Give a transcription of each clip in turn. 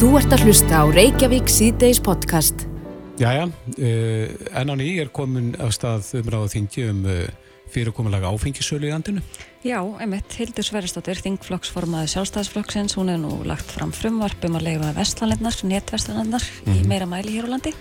Þú ert að hlusta á Reykjavík síðdeis podcast. Jæja, uh, enn á ný er komin af stað umræðu þingi um uh, fyrirkomulega áfengisölu í andinu. Já, einmitt, Hildur Sverristóttir, þingflokksformaði sjálfstæðisflokksins, hún er nú lagt fram frumvarp um að leifa vestlanlinnar, netvestanlinnar mm -hmm. í meira mæli hér á landi.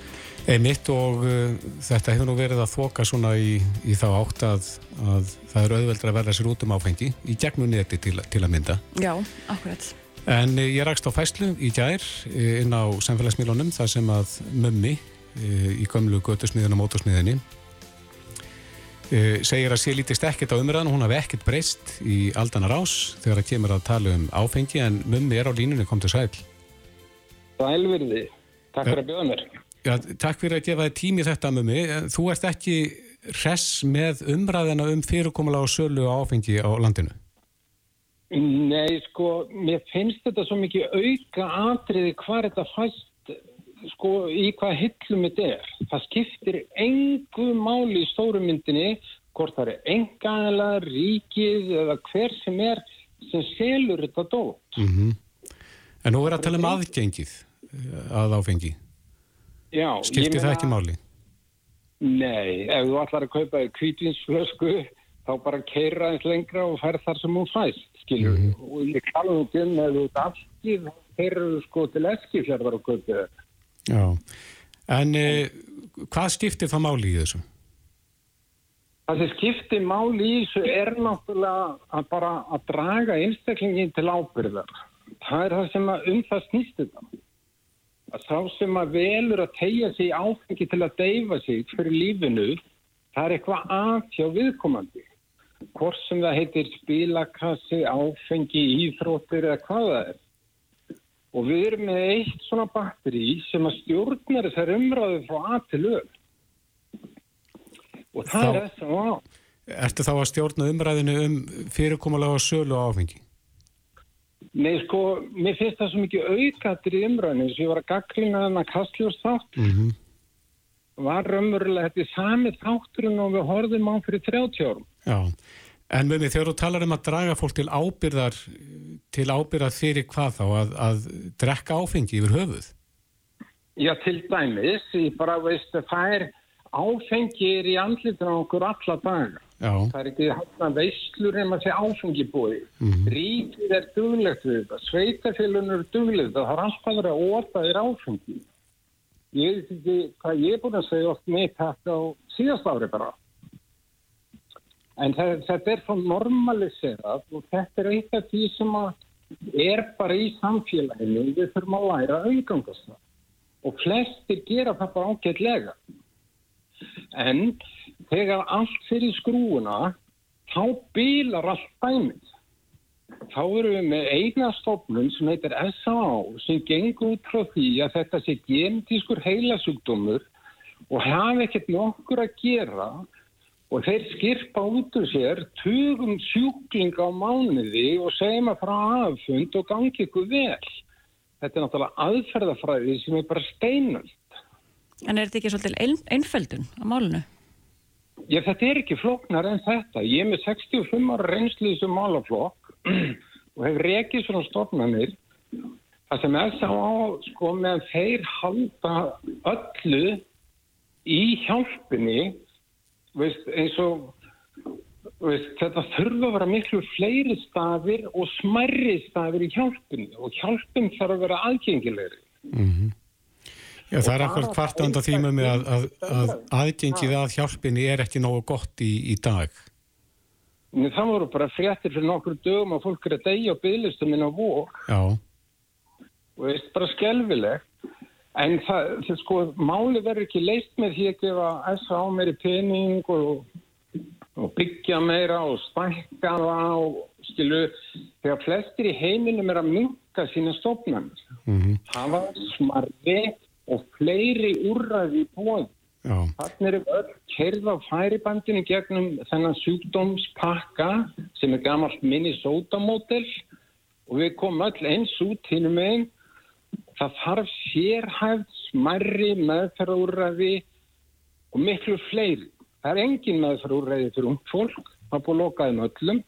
Einmitt og uh, þetta hefur nú verið að þoka svona í, í þá átt að, að það eru auðveldra að verða sér út um áfengi í gegnum neti til, til að mynda. Já, akkurat. En eh, ég rækst á fæslu í gær eh, inn á samfélagsmiðlunum þar sem að mömmi eh, í gömlu götusmiðin og mótusmiðinni segir að sé lítist ekkert á umræðan hún hafi ekkert breyst í aldanar ás þegar það kemur að tala um áfengi en mömmi er á línunni, kom til sæl Sælverði, takk fyrir að bjóða mér. Já, takk fyrir að gefa þið tími þetta mömmi þú ert ekki res með umræðina um fyrirkomulega og sölu á áfengi á landinu Nei, sko, mér finnst þetta svo mikið auka atriði hvað þetta fæst, sko, í hvað hillum þetta er. Það skiptir engu máli í stórumyndinni, hvort það er engaðilega, ríkið eða hver sem er sem selur þetta dótt. Mm -hmm. En nú er að tala um aðgengið að áfengi. Já. Skiptir það ekki máli? Nei, ef þú ætlar að kaupa kvítvinsflösku þá bara keira eins lengra og fær þar sem hún fæst, skiljur. Mm -hmm. Og ég kalla nú til með þú afskið, þeir eru sko til eskifjörðar og köpið þetta. Já, en eh, hvað skiptir það máli í þessu? Það sem skiptir máli í þessu er náttúrulega að bara að draga einstaklingin til ábyrðar. Það er það sem að um það snýst þetta. Að sá sem að velur að tegja sig áfengi til að deyfa sig fyrir lífinu, það er eitthvað aðtjá viðkomandi hvort sem það heitir spilakassi, áfengi, íþróttir eða hvað það er. Og við erum með eitt svona batteri sem að stjórnar þessar umræðu frá að til öll. Og það þá, er þess að á. Ertu þá að stjórna umræðinu um fyrirkomulega sölu áfengi? Nei, sko, mér finnst það svo mikið auðgattir í umræðinu sem ég var að gaggrina þennan kastljóðstátt. Mm -hmm. Var raunverulega þetta sami þátturinn og við horfum á fyrir 30 árum. Já, en með því þegar þú talar um að draga fólk til ábyrðar til ábyrðar fyrir hvað þá að, að drekka áfengi yfir höfuð? Já, til dæmis ég bara veist að það er áfengi er í andlitur á okkur alla daga. Já. Það er ekki hægt veislur en maður sé áfengi búið. Mm -hmm. Ríkir er duglegt við þetta, sveitafélun er duglegt það har alltaf verið að óta þér áfengi. Ég veit ekki hvað ég er búin að segja oft með þetta á síðast ári bara. En þetta er svo normaliserað og þetta er eitt af því sem er bara í samfélaginu við þurfum að læra að auðgangast. Og flestir gera það bara ágætlega. En þegar allt fyrir skrúuna, þá bílar allt bæmið. Þá erum við með eina stofnun sem heitir S.A.A. sem gengur út frá því að þetta sé genetískur heilasugdómur og hafa ekkert nokkur að gera og þeir skirpa út úr sér tugum sjúkling á mánuði og segja maður frá aðfund og gangi ykkur vel. Þetta er náttúrulega aðferðafræði sem er bara steinöld. En er þetta ekki svolítið ein, einföldun á málunu? Já, þetta er ekki floknar en þetta. Ég er með 65 ára reynslu sem málaflokk og hef rekið svona stofnanir. Það sem er þá á, sko, meðan þeir halda öllu í hjálpunni veist, eins og veist, þetta þurfa að vera miklu fleiri stafir og smerri stafir í hjálpunni og hjálpun þarf að vera aðgengilegri mm -hmm. Já, það er akkurat kvartanda með að, að, að aðgengið að hjálpunni er ekki nógu gott í, í dag Nei, það voru bara fréttir fyrir nokkur dögum að fólk er að deyja á bygglistum inn á vók Já og það er bara skelvilegt En það, það sko, máli verður ekki leist með því að gefa S.A. meiri pening og, og byggja meira og stækka og skilu, þegar flestir í heiminum er að minka sína stofnum. Mm -hmm. Það var smarri og fleiri úrraði í bóð. Þannig erum öll kerð á færibandinu gegnum þennan sjúkdómspakka sem er gamalt Minnesota-mótel og við komum öll eins út hinnum einn það þarf sérhæft smarri meðferðúræði og miklu fleiri. Það er engin meðferðúræði fyrir ung fólk, það búið að lokaði með öllum.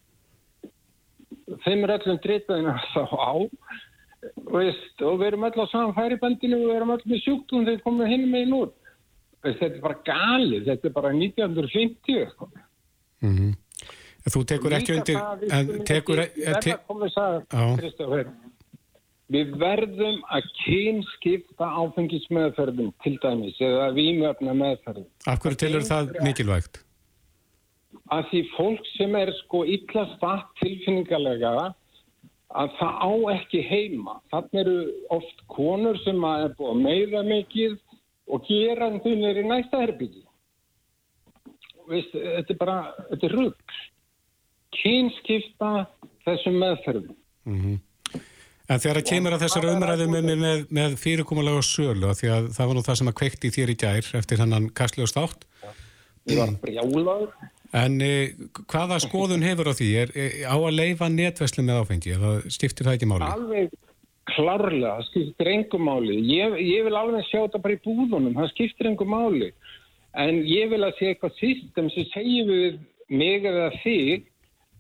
Þeim er öllum dritaðin að þá á, veist, og við erum öll á saman færibandinu og við erum öll með sjúktum þegar við komum hinn með inn úr. Þetta er bara galið, þetta er bara 1950. sko. Mm -hmm. Þú tekur ekki undir... en tekur, ekki að að. Kristoffer. Við verðum að kynskipta áfengismeðferðum til dæmis eða vímöfna meðferðum. af hverju telur það mikilvægt? Að því fólk sem er sko illa statt tilfinningalega að það á ekki heima. Þannig eru oft konur sem að er búið að meira mikið og gera þau er í næsta herbyggi. Veist, þetta er bara, þetta er rugg. Kynskipta þessum meðferðum. Mm En þegar það kemur að þessar umræðu með, með, með, fyrirkomulega sölu, því að það var nú það sem að kveikti í þér í gær eftir hennan kastljóðst átt, Ég var brjálaður. en e, hvaða skoðun hefur á því? Er, e, á að leifa netvæslu með áfengi, eða skiptir það ekki máli? Alveg klárlega, það skiptir engum máli. Ég, ég vil alveg sjá þetta bara í búðunum, það skiptir engum máli. En ég vil að sé eitthvað system sem segir við mig eða þig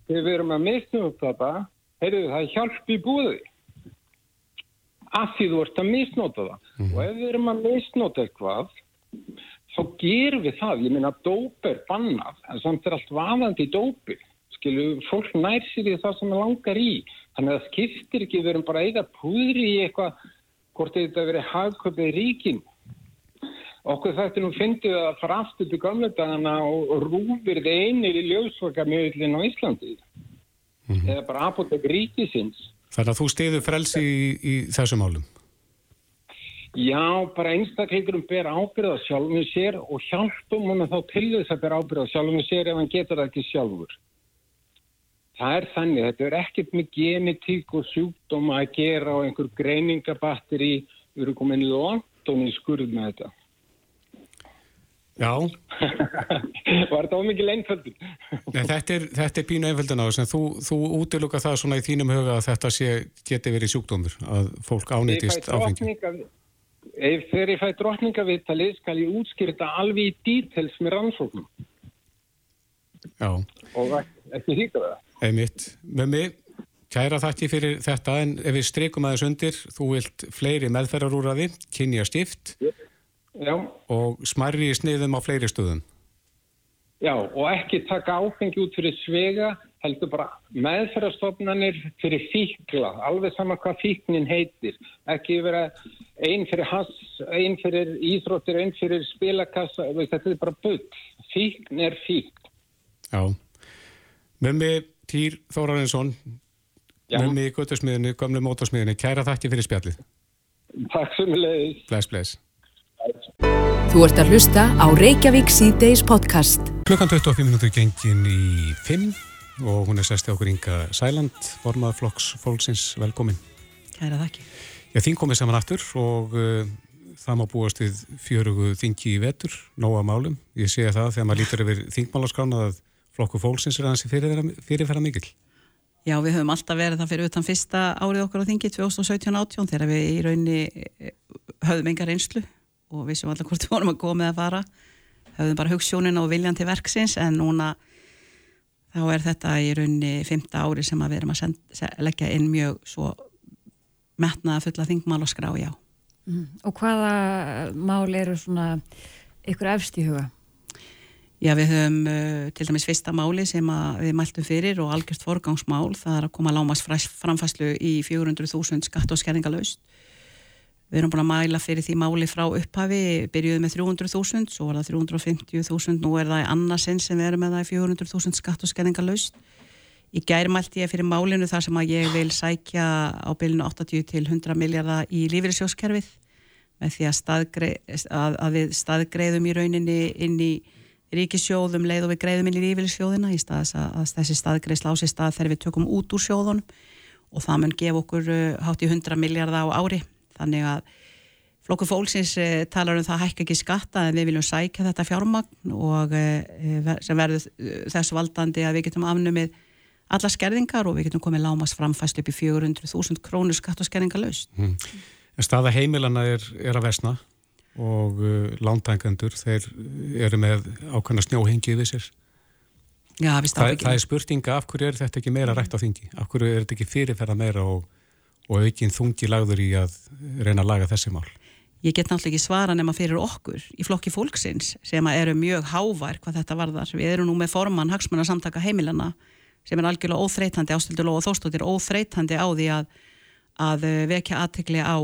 þegar við erum að misnum upp þetta, heyrðu það hjálp í búði. Af því þú ert að misnota það. Og ef við erum að misnota eitthvað, þá gerum við það. Ég minna dóp er bannað, en samt er allt vaðandi í dópi. Skilu, fólk nær sér í það sem það langar í. Þannig að það skiptir ekki, við erum bara að eiga púðri í eitthvað, hvort þetta verið hagköpið ríkin. Okkur þetta nú fyndið að fara aftur til gamla dagana og, rúfir þið einir í ljósvakamjöðlinn á Íslandi. Eða bara apotek ríkisins. Þannig að þú stiður frelsi í, í þessum málum. Já, bara einstaklingurum ber ábyrða sjálfum sér og hjálpum hún þá til þess að ber ábyrða sjálfum sér ef hann getur það ekki sjálfur. Það er þannig, þetta er ekkert með genetík og sjúkdóma að gera á einhver greiningabatteri, við erum komin í London í skurð með þetta. Já, Var þetta ómikið leinföldur? Nei, þetta er, þetta er pínu einföldin á þess en þú, þú útiluka það svona í þínum huga að þetta sé, geti verið sjúkdómur, að fólk ánýtist áfengi. Ef þegar ég fæ drottningaviðtalið skal ég útskýrta alveg í dítels með rannsóknum Já, og ekki hýta það. Einmitt. Með mig, kæra þakki fyrir þetta en ef við streikum aðeins undir, þú vilt fleiri meðferðarúraði, kynja stift Já, og smærri í sniðum á fleiri stöðum. já, og ekki taka áfengi út fyrir svega, heldur bara meðferðarstofnanir fyrir fíkla, alveg sama hvað fíknin heitir. Ekki vera einn fyrir hass, einn fyrir íþróttir, einn fyrir spilakassa, þetta er bara bull. Fíkn er fíkn. Já. Mummi Týr Þórarinsson, mummi í guttusmiðinu, gömlu mótorsmiðinu, kæra þakki fyrir spjallið. Takk sem leiðis. Bless, bless. Þú ert að hlusta á Reykjavík C-Days podcast. Klukkan 25 minútur gengin í 5 og hún er sesti okkur Inga Sæland, formað flokks fólksins, velkomin. Kæra þakki. Já, þín komið saman aftur og uh, það má búast við fjörugu þingi í vetur, nóga málum. Ég sé það þegar maður lítur yfir þingmálaskrána að flokku fólksins er aðeins fyrirferða, mikil. Já, við höfum alltaf verið það fyrir utan fyrsta árið okkar á þingi 2017-18 þegar við í raunni eh, höfðum engar einslu og vissum allar hvort við vorum að koma með að fara. Höfðum bara hugssjónina og viljan til verksins en núna þá er þetta í raunni fymta ári sem að við erum að send, se- leggja inn mjög svo metnaða fulla þingmál og skrá, já. Og hvaða mál eru svona ykkur efst í huga? Já, við höfum uh, til dæmis fyrsta máli sem við mæltum fyrir og algjört forgangsmál, það er að koma lámas framfæslu í 400.000 skatt og skerningalöst. Við erum búin að mæla fyrir því máli frá upphafi, byrjuðum með 300.000, svo var það 350.000, nú er það í annarsinn sem við erum með það í 400.000 skatt og skerningalöst. Í gær mælti ég fyrir málinu þar sem að ég vil sækja á bylunu 80 til 100 miljardar í lífyrirsjóskerfið með því að, staðgrei, að, að við staðgreiðum í rauninni inn í ríkissjóðum leið og við greiðum inn í lífeyrisjóðina í stað þess að, að þessi staðgreið slási stað þegar við tökum út úr sjóðunum og það mun gefa okkur uh, hátt í 100 miljardar á ári þannig að flokkur fólksins uh, talar um það hækka ekki skatta en við viljum sækja þetta fjármagn og uh, sem verður uh, þess valdandi að við getum afnumið alla skerðingar og við getum komið lámas framfæst upp í 400.000 krónur skatt og skerðingar laust. Mm. En staða heimilana er, er að vesna og uh, lántængandur, þeir eru með ákvæmna snjóhengi yfir sér. Já, við Það, er spurninga af hverju er þetta ekki meira rætt á þingi? Af hverju er þetta ekki fyrirferða meira og, og aukinn þungi lagður í að reyna að laga þessi mál? Ég get náttúrulega ekki svara nema fyrir okkur í flokki fólksins sem eru mjög hávær hvað þetta varðar. Við erum nú með formann hagsmunna samtaka heimilana sem er algjörlega óþreytandi ástildur og þóstóttir óþreytandi á því að, að vekja aðtekli á,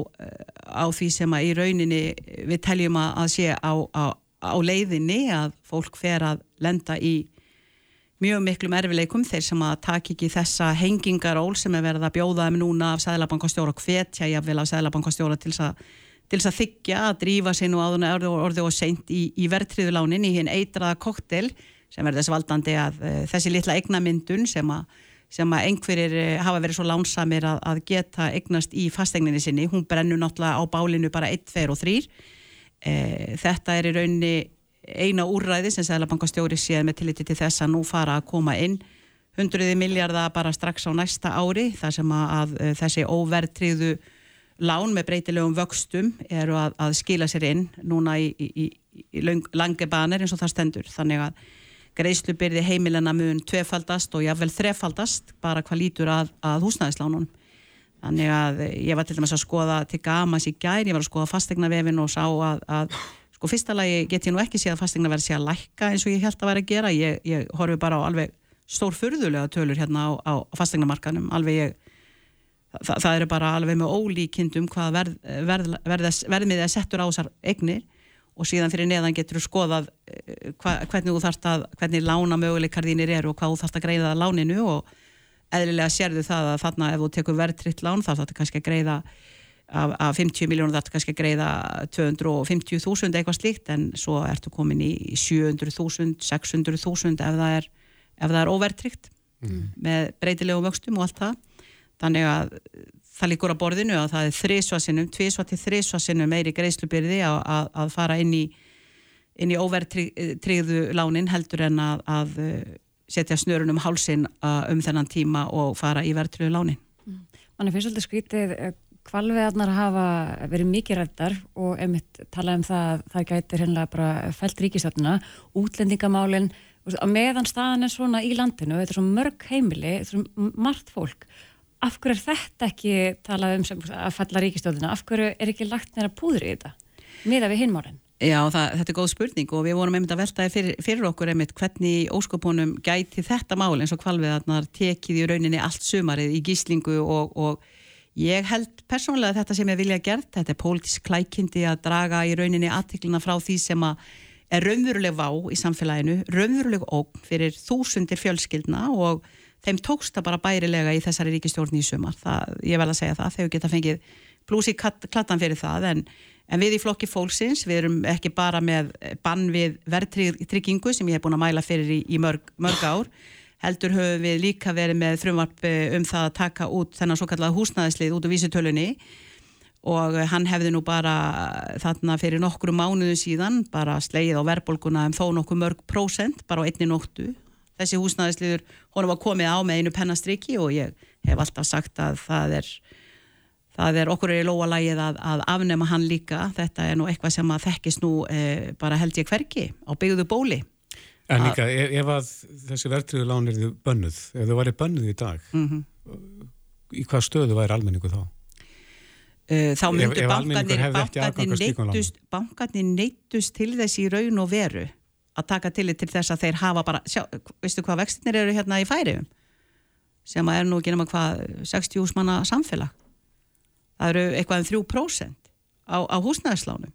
á því sem að í rauninni við teljum að sé á, á, á leiðinni að fólk fer að lenda í mjög miklum erfileikum. Þeir sem að taka ekki þessa hengingaról sem er verið að bjóða þeim núna af Sæðlabankastjóra og hvetja jáfnvel af Sæðlabankastjóra til þess að þykja að drífa sér nú áðun orði og seint í, í verðtriðulánin í hinn eitraða koktel sem verður þess valdandi að uh, þessi litla eignamyndun sem að, sem að einhverjir uh, hafa verið svo lánsamir að, að geta eignast í fastegninni sinni, hún brennur náttúrulega á bálinu bara 1, 2 og 3 uh, eh, þetta er í rauninni eina úrræði sem Sælabankastjóri séð með tilliti til þess að nú fara að koma inn. Hundruði miljardar bara strax á næsta ári þar sem að, að eh, þessi óvertriðu lán með breytilegum vöxtum eru að, að skila sér inn núna í, í, í lange banir eins og það stendur. Þannig að greiðslubyrði heimilina mun tvefaldast og jáfnvel þrefaldast bara hvað lítur að, að húsnæðislánun þannig að ég var til dæmis að skoða til gamas í gær, ég var að skoða fastegna vefin og sá að Sko fyrsta lagi get ég nú ekki séð að fastegna verði sé að lækka eins og ég held að vera að gera. Ég, ég horfi bara á alveg stór fyrðulega tölur hérna á, á fastegnamarkanum. Alveg ég, það, það eru bara alveg með ólíkindum hvað verð, verð, verð, verðmiðið er settur á þessar egnir og síðan fyrir neðan getur þú skoðað eh, hva, hvernig þú þarft að, hvernig lána möguleikar þínir eru og hvað þú þarft að greiða láninu og eðlilega sérðu það að þarna ef þú tekur verðtritt lán þarf þetta kannski að greiða af, af 50 miljónum þarf kannski að greiða 250.000 eitthvað slíkt en svo ertu komin í 700.000, 600.000 ef það er, er óvertrykt mm. með breytilegum vöxtum og allt það þannig að það líkur á borðinu að það er þrísvarsinnum, tvísvar til þrísvarsinnum meiri greiðslubyrði að, að, að fara inn í, í óvertryggðu lánin heldur en að, að setja snörunum hálsin uh, um þennan tíma og fara í verðtryggðu lánin. Er fyrst svolítið skvítið Kvalveðarnar hafa verið mikið rættar og einmitt talað um það að það gæti hennilega bara fælt ríkistölduna, útlendingamálinn, að meðan staðan er svona í landinu, þetta er svona mörg heimili, þetta er svona margt fólk, af hverju er þetta ekki talað um sem, að falla ríkistölduna, af hverju er ekki lagt neira púður í þetta, miða við hinmálinn? Já, það, þetta er góð spurning og við vorum einmitt að veltaði fyrir, fyrir okkur einmitt hvernig óskopunum gæti þetta mál eins og kvalveðarnar tekið í rauninni allt sumarið í gíslingu og, og Ég held persónulega að þetta sem ég vilja gert, þetta er pólitísk klækindi að draga í rauninni aðtikluna frá því sem er raunveruleg vá í samfélaginu, raunveruleg óg fyrir þúsundir fjölskyldna og þeim tóksta bara bærilega í þessari ríkistjórn í sumar. Það, ég vel að segja það, þegar geta fengið blúsi klattan fyrir það, en, en við í flokki fólksins, við erum ekki bara með bann við verðtryggingu sem ég hef búin að mæla fyrir í, í mörg, mörg ár, heldur höfum við líka verið með frumvarp eh, um það að taka út þennan svo kallega húsnæðislið út úr vísitölunni og hann hefði nú bara þarna fyrir nokkru mánuðu síðan bara sleið á verðbólguna um þó nokkuð mörg prósent bara á einni nóttu þessi húsnæðisliður, honum var komið á með einu pennastriki og ég hef alltaf sagt að það er það er okkur er í lóalægið að, að afnema hann líka, þetta er nú eitthvað sem að þekkist nú eh, bara held ég hverki á byggðu bóli En líka, ef, ef að þessi verðtriðu lán er þið bönnuð, ef þið væri bönnuð í dag, mm -hmm. í hvað stöðu væri almenningu þá? Uh, þá myndur bankarnir bankarnir neittust til þess í raun og veru að taka til þess að þeir hafa bara, sjá, veistu hvað vextinir eru hérna í færiðum sem er nú ekki nema hvað 60 manna samfélag. Það eru eitthvað um 3% á, á húsnæðislánum.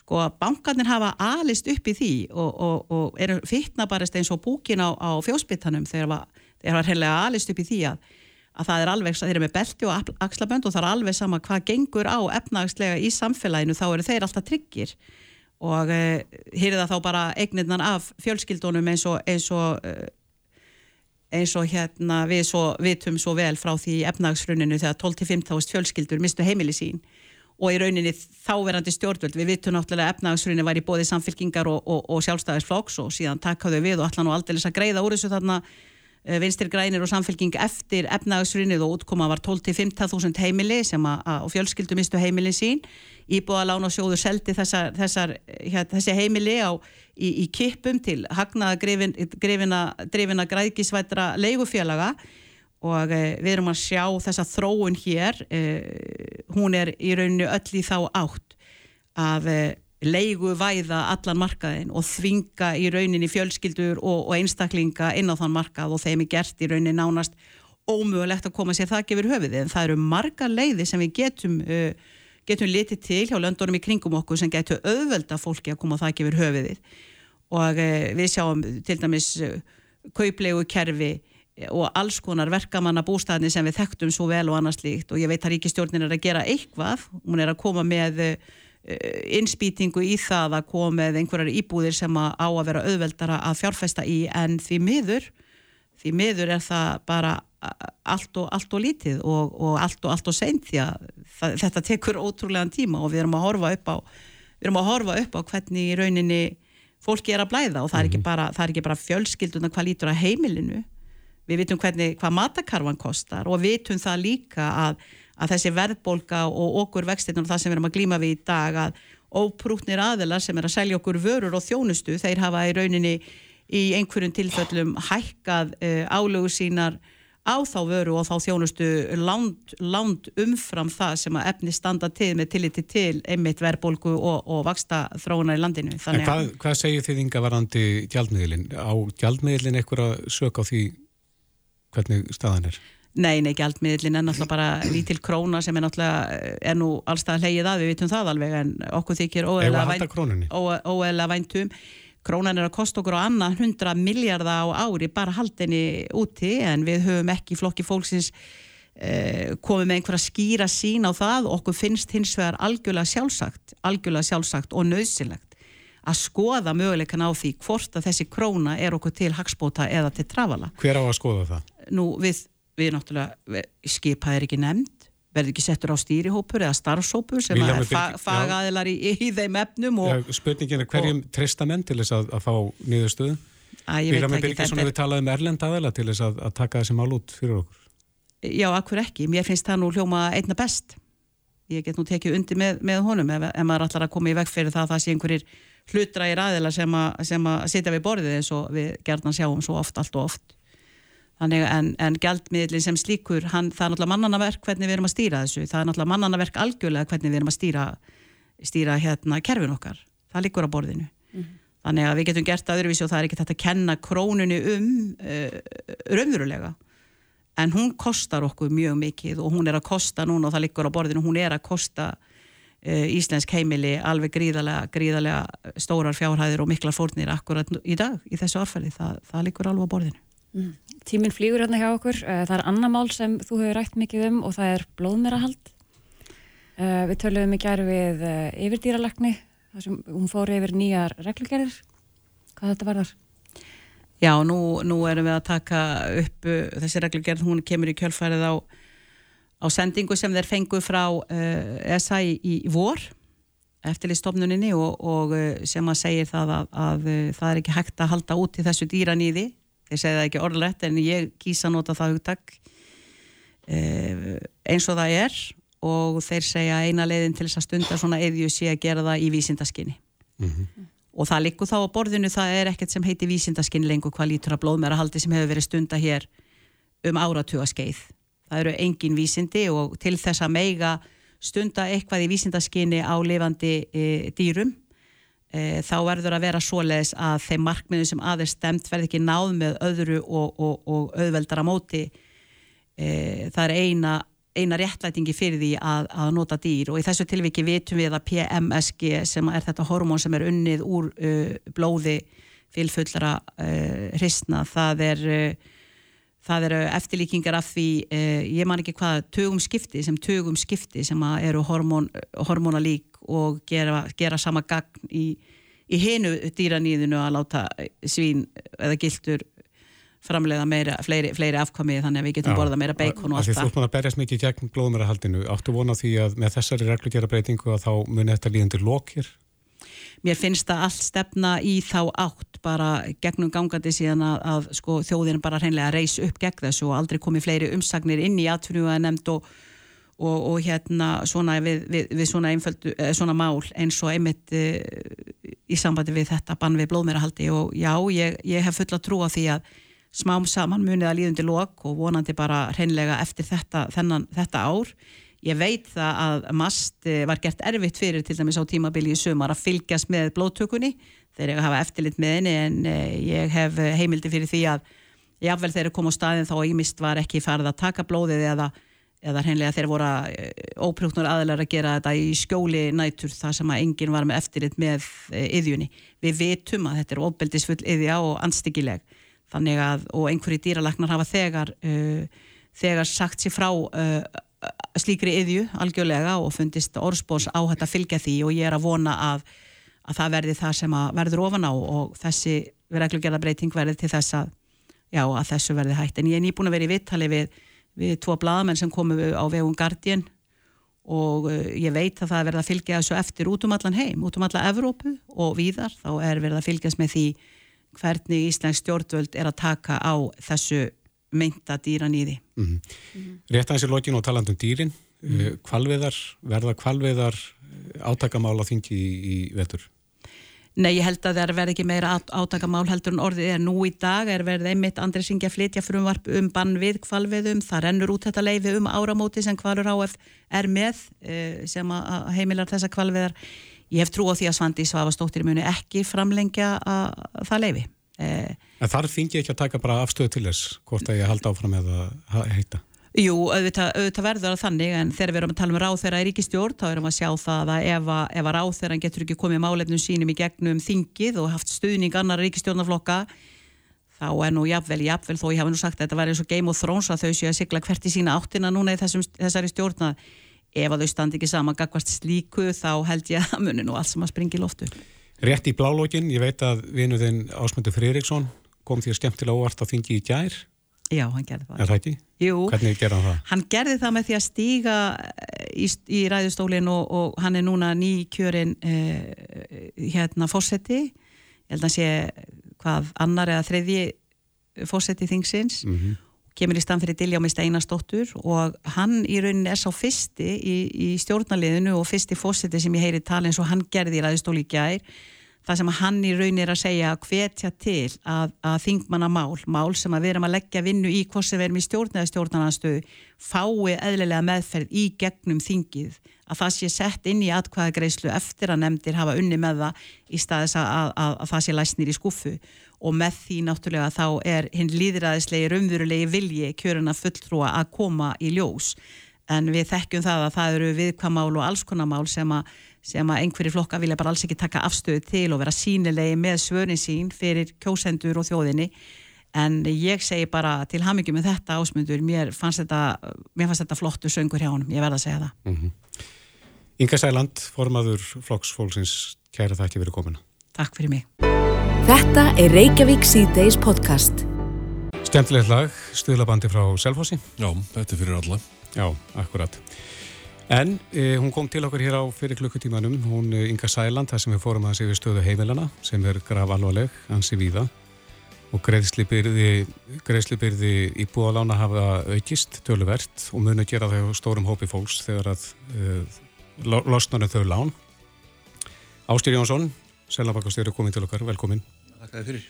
Sko að bankarnir hafa alist upp í því og, og, og eru fyrtna bara eins og búkin á, á fjósbyttanum þegar þeir hafa heilega alist upp í því að, að það er alveg, þeir eru með belti og axlabönd og það er alveg sama hvað gengur á efnagslega í samfélaginu þá eru þeir alltaf tryggir og uh, eh, hýrða þá bara eignirnan af fjölskyldunum eins og eins og, uh, eins og hérna við svo, vitum svo vel frá því efnagsfruninu þegar 12-15 fjölskyldur mistu heimili sín. Og í rauninni þáverandi stjórnvöld við vittum náttúrulega efnagsrunni var í bóði samfélkingar og, og, og sjálfstæðisflokks og síðan takkaðu við og allan og aldrei að greiða úr þessu þarna vinstir grænir og samfélking eftir efnagsrunnið og útkoma var 12-15.000 heimili sem að fjölskyldu mistu heimili sín. Íbúðalán og sjóður seldi þessar, þessar, hér, þessi heimili á, í, í kipum til hagnaða grefina græðkísvætra leigufélaga. Og uh, við erum að sjá þessa þróun hér. Uh, hún er í rauninu öll í þá átt að leigu væða allan markaðin og þvinga í rauninni fjölskyldur og, og einstaklinga inn á þann markað og þeim er gert í rauninni nánast ómögulegt að koma sér það gefur höfuðið. En það eru marga leiði sem við getum uh, getum litið til hjá löndunum í kringum okkur sem getur auðvelda fólki að koma það gefur höfuðið. Og uh, við sjáum til dæmis uh, kauplegu kerfi og alls konar verkamanna bústæðni sem við þekktum svo vel og annars líkt og ég veit að ríkistjórnin er að gera eitthvað. Hún er að koma með Eh, innspýtingu í það að koma með einhverjar íbúðir sem að á að vera auðveldara að fjárfesta í en því miður því miður er það bara allt og, allt og lítið og, og allt og allt og seint því að það, þetta tekur ótrúlegan tíma og við erum að horfa upp á við erum að horfa upp á hvernig í rauninni fólki er að blæða og það er ekki mhm. bara, bara fjölskylduna hvað lítur að heimilinu við vitum hvernig hvað matakarvan kostar og vitum það líka að að þessi verðbólka og okkur vextinn og það sem við erum að glíma við í dag að óprútnir aðelar sem er að selja okkur vörur og þjónustu, þeir hafa í rauninni í einhverjum tilfellum hækkað uh, álögu sínar á þá vöru og þá þjónustu land, land umfram það sem að efni standa til með tilliti til einmitt verðbólku og, og vaksta þróunar í landinu. Þannig en hvað, hvað segir þið ynga varandi gjaldmiðlin? Á gjaldmiðlin eitthvað að söka á því hvernig staðan er? Nei, nei, gjaldmiðlin er náttúrulega bara lítil króna sem er náttúrulega, er nú allstað hleyið að, við vitum það alveg, en okkur þykir óeðlega væntum. Krónan er að kosta okkur á annað 100 miljardar á ári bara haldinni úti, en við höfum ekki flokki fólksins eh, komið með einhverja skýra sín á það, okkur finnst hins vegar algjörlega sjálfsagt, algjörlega sjálfsagt og nöðsilegt að skoða möguleikan á því hvort að þessi króna er okkur til hagspóta eða til trafala. Hver á að skoða það? Nú, við við náttúrulega skipað er ekki nefnd verður ekki settur á stýrihópur eða starfsópur sem er fagaðilar í, í þeim efnum já, Spurningin er hverjum treysta menn til þess að, að fá niðurstöðu? Vilja með Birgisson við talaði um Erlend aðeila til þess að, að taka þessi mál út fyrir okkur. Já, akkur ekki, mér finnst það nú hljóma einna best. Ég get nú tekið undi með, með honum ef, ef maður allar að koma í veg fyrir það að það sé einhverjir hlutrægir aðeila sem að sitja við borðið eins og við gerðan sjáum svo oft, allt og oft Þannig en, en gældmiðlinn sem slíkur, hann, það er náttúrulega mannanaverk hvernig við erum að stýra þessu. Það er náttúrulega mannanaverk algjörlega hvernig við erum að stýra, stýra hérna kerfin okkar. Það likur á borðinu. Mm -hmm. Þannig að við getum gert það öðruvísi og það er ekki þetta að kenna krónunni um uh, raunverulega. En hún kostar okkur mjög mikið og hún er að kosta núna og það likur á borðinu, hún er að kosta uh, íslensk heimili alveg gríðarlega, gríðarlega stórar fjárhæðir og mikla fórnir akkurat í dag í þessu orðfæli. Það, það likur alveg á borðinu. Mm. Tíminn flýgur hérna hjá okkur. Eh, það er annar mál sem þú hefur rætt mikið um og það er blóðmerahald. Eh, við töluðum í gerð við eh, yfirdýralagni, þar sem hún fór yfir nýjar reglugerðir. Hvað þetta var þar? Já, nú, nú erum við að taka upp þessi reglugerð, hún kemur í kjölfærið á, á sendingu sem þeir fengu frá uh, SA í, í vor eftirlistofnuninni og, og sem að segir það að, að, að það er ekki hægt að halda út í þessu dýranýði þeir segja það ekki orðlegt en ég kýsa nota það hugtak eh, eins og það er og þeir segja eina leiðin til þess að stunda svona eðju sé að gera það í vísindaskinni mm -hmm. og það likur þá á borðinu það er ekkert sem heiti vísindaskinni lengur hvað lítur að blóðmæra haldi sem hefur verið stunda hér um áratuga skeið það eru engin vísindi og til þess að meiga stunda eitthvað í vísindaskinni á lifandi e, dýrum e, þá verður að vera svoleiðis að þeim markmiðum sem aðeins stemt verður ekki náð með öðru og, og, og auðveldara móti. E, það er eina, eina réttlætingi fyrir því að, að nota dýr og í þessu tilviki vitum við að PMSG sem er þetta hormón sem er unnið úr uh, blóði fylgfullara uh, hristna. Það er uh, það eru eftirlíkingar af því eh, ég man ekki hvað, tögum skipti sem tögum skipti sem eru hormón, hormónalík og gera, gera sama gagn í, í hinu dýranýðinu að láta svín eða gildur framlega meira, fleiri, fleiri afkomið þannig að við getum borðað meira beikon og allt það. Þú ætlum að berjast mikið gegn blóðmærahaldinu. Áttu vona því að með þessari reglugera breytingu að þá muni þetta líðandir lokir? Mér finnst það allt stefna í þá átt bara gegnum gangandi síðan að, að sko, þjóðin bara hreinlega reys upp gegn þessu og aldrei komi fleiri umsagnir inn í atvinnu að nefnd og og, og hérna svona við, við, við svona, einföldu, eh, svona mál eins og einmitt uh, í sambandi við þetta bann við blóðmerahaldi og já, ég, ég hef fulla trú á því að smám saman munið að líðundi lok og vonandi bara hreinlega eftir þetta, þennan, þetta ár. Ég veit það að MAST eh, var gert erfitt fyrir til dæmis á tímabili í sumar að fylgjast með blóttökunni þegar ég hafa eftirlit með henni en eh, ég hef heimildi fyrir því að jáfnvel þegar ég kom á staðin þá ímist var ekki farið að taka blóðið eða, eða hreinlega þeir voru eh, óprúknur aðlar að gera þetta í skjóli nætur þar sem að enginn var með eftirlit með yðjunni. Við vitum að þetta er ofbeldisfull yðja og anstíkileg þannig að og einhverju dýralagnar hafa þegar, uh, þegar sagt sér frá uh, slíkri yðju algjörlega og fundist orðspós á þetta fylgja því og ég er að vona að, að það verði það sem verður ofan á og þessi reglugjörða breyting verði til þess að, já, að þessu verði hægt. En ég er nýbúin að vera í vittali við, við tvo bladamenn sem komu á vegum Guardian og uh, ég veit að það er verið að fylgja þessu eftir út um allan heim, út um alla Evrópu og víðar, þá er verið að fylgjast með því hvernig Íslands stjórnvöld er að taka á þessu meinta dýran í því. Mm -hmm. mm -hmm. Rétt aðeins í lokinu og talandum dýrin, mm -hmm. kvalveðar, verða kvalveðar eh, átakamála þingi í, í vetur? Nei, ég held að það verði ekki meira átakamál heldur en orðið er nú í dag, er verið einmitt Andri Singja flytja frumvarp um bann við kvalveðum, það rennur út þetta leiði um áramóti sem kvalur áf er með eh, sem að heimilar þessa kvalveðar. Ég hef trú á því að Svandi Svavastóttir muni ekki framlengja að, að það leiði. Eh, en þar ég ekki að taka bara afstöðu til þess hvort að ég halda áfram með að heita Jú, auðvitað, auðvitað verður það þannig en þegar við erum að tala um ráð þeirra í ríkistjórn þá erum við að sjá það að ef ef þeirra getur ekki komið málefnum sínum í gegnum þingið og haft stuðning annar ríkistjórnaflokka þá er nú jafnvel, jafnvel þó ég hafi nú sagt að þetta var eins og Game of Thrones að þau séu að sigla hvert í sína áttina núna í þessum, þessari stjórna ef að þau standi ekki saman gagvart slíku þá held ég að muni nú allt sem að springi loftu Rétt í blálógin, ég veit að vinuðinn Ásmundur Fririksson kom að skemmtilega óvart á þingi í gær. Já, hann gerði það. Er það ekki? Jú. Hvernig gerði hann það? Hann gerði það með því að stíga eh, í, í ræðustólinn og, og hann er núna nýkjörinn eh, hérna fósetti. Ég held að sé hvað annar eða þriðji fósetti þingsins. Mm -hmm kemur í stann fyrir Diljámi Steinastóttur og hann í rauninni er sá fyrsti í, í stjórnaliðinu og fyrsti fósiti sem ég heyri tala eins og hann gerði í ræðistóli í gær það sem hann í rauninni er að segja að hvetja til að, að þingmanna mál, mál sem að við erum að leggja vinnu í hvort sem við erum í stjórn eða stjórnarnarstöðu fái eðlilega meðferð í gegnum þingið. Að það sé sett inn í atkvæðagreyslu eftir að nefndir hafa unni með það í staðis að, að, að, að það sé læsnir í skuffu og með því náttúrulega þá er hinn líðræðislegi raunverulegi vilji kjöruna fulltrúa að koma í ljós. En við þekkjum það að það eru viðkvamál og alls konar mál sem að sem að einhverjir flokka vilja bara alls ekki taka afstöðu til og vera sínilegi með svörin sín fyrir kjósendur og þjóðinni en ég segi bara til hamingjum með þetta ásmundur, mér fannst þetta, mér fannst þetta flottu söngur hjá hann, ég verða að segja það mm -hmm. Inga Sæland, formaður flokksfólksins, kæra það ekki verið komin. Takk fyrir mig. Þetta er Reykjavík C-Days podcast. Skemmtilegt lag, stuðlabandi frá Selfossi. Já, þetta er fyrir alla. Já, akkurat. En eh, hún kom til okkur hér á fyrir klukkutímanum, hún eh, Inga Sæland, það sem við fórum að segja stöðu heimilana, sem er graf alvarleg, ansi víða og greiðslibyrði, greiðslibyrði íbúalána hafa aukist töluvert og muni að gera það stórum hópi fólks þegar að uh, losnar en þau lán. Ástýr Jónsson, Selabakastjóri, komin til okkar, velkomin. Takk fyrir.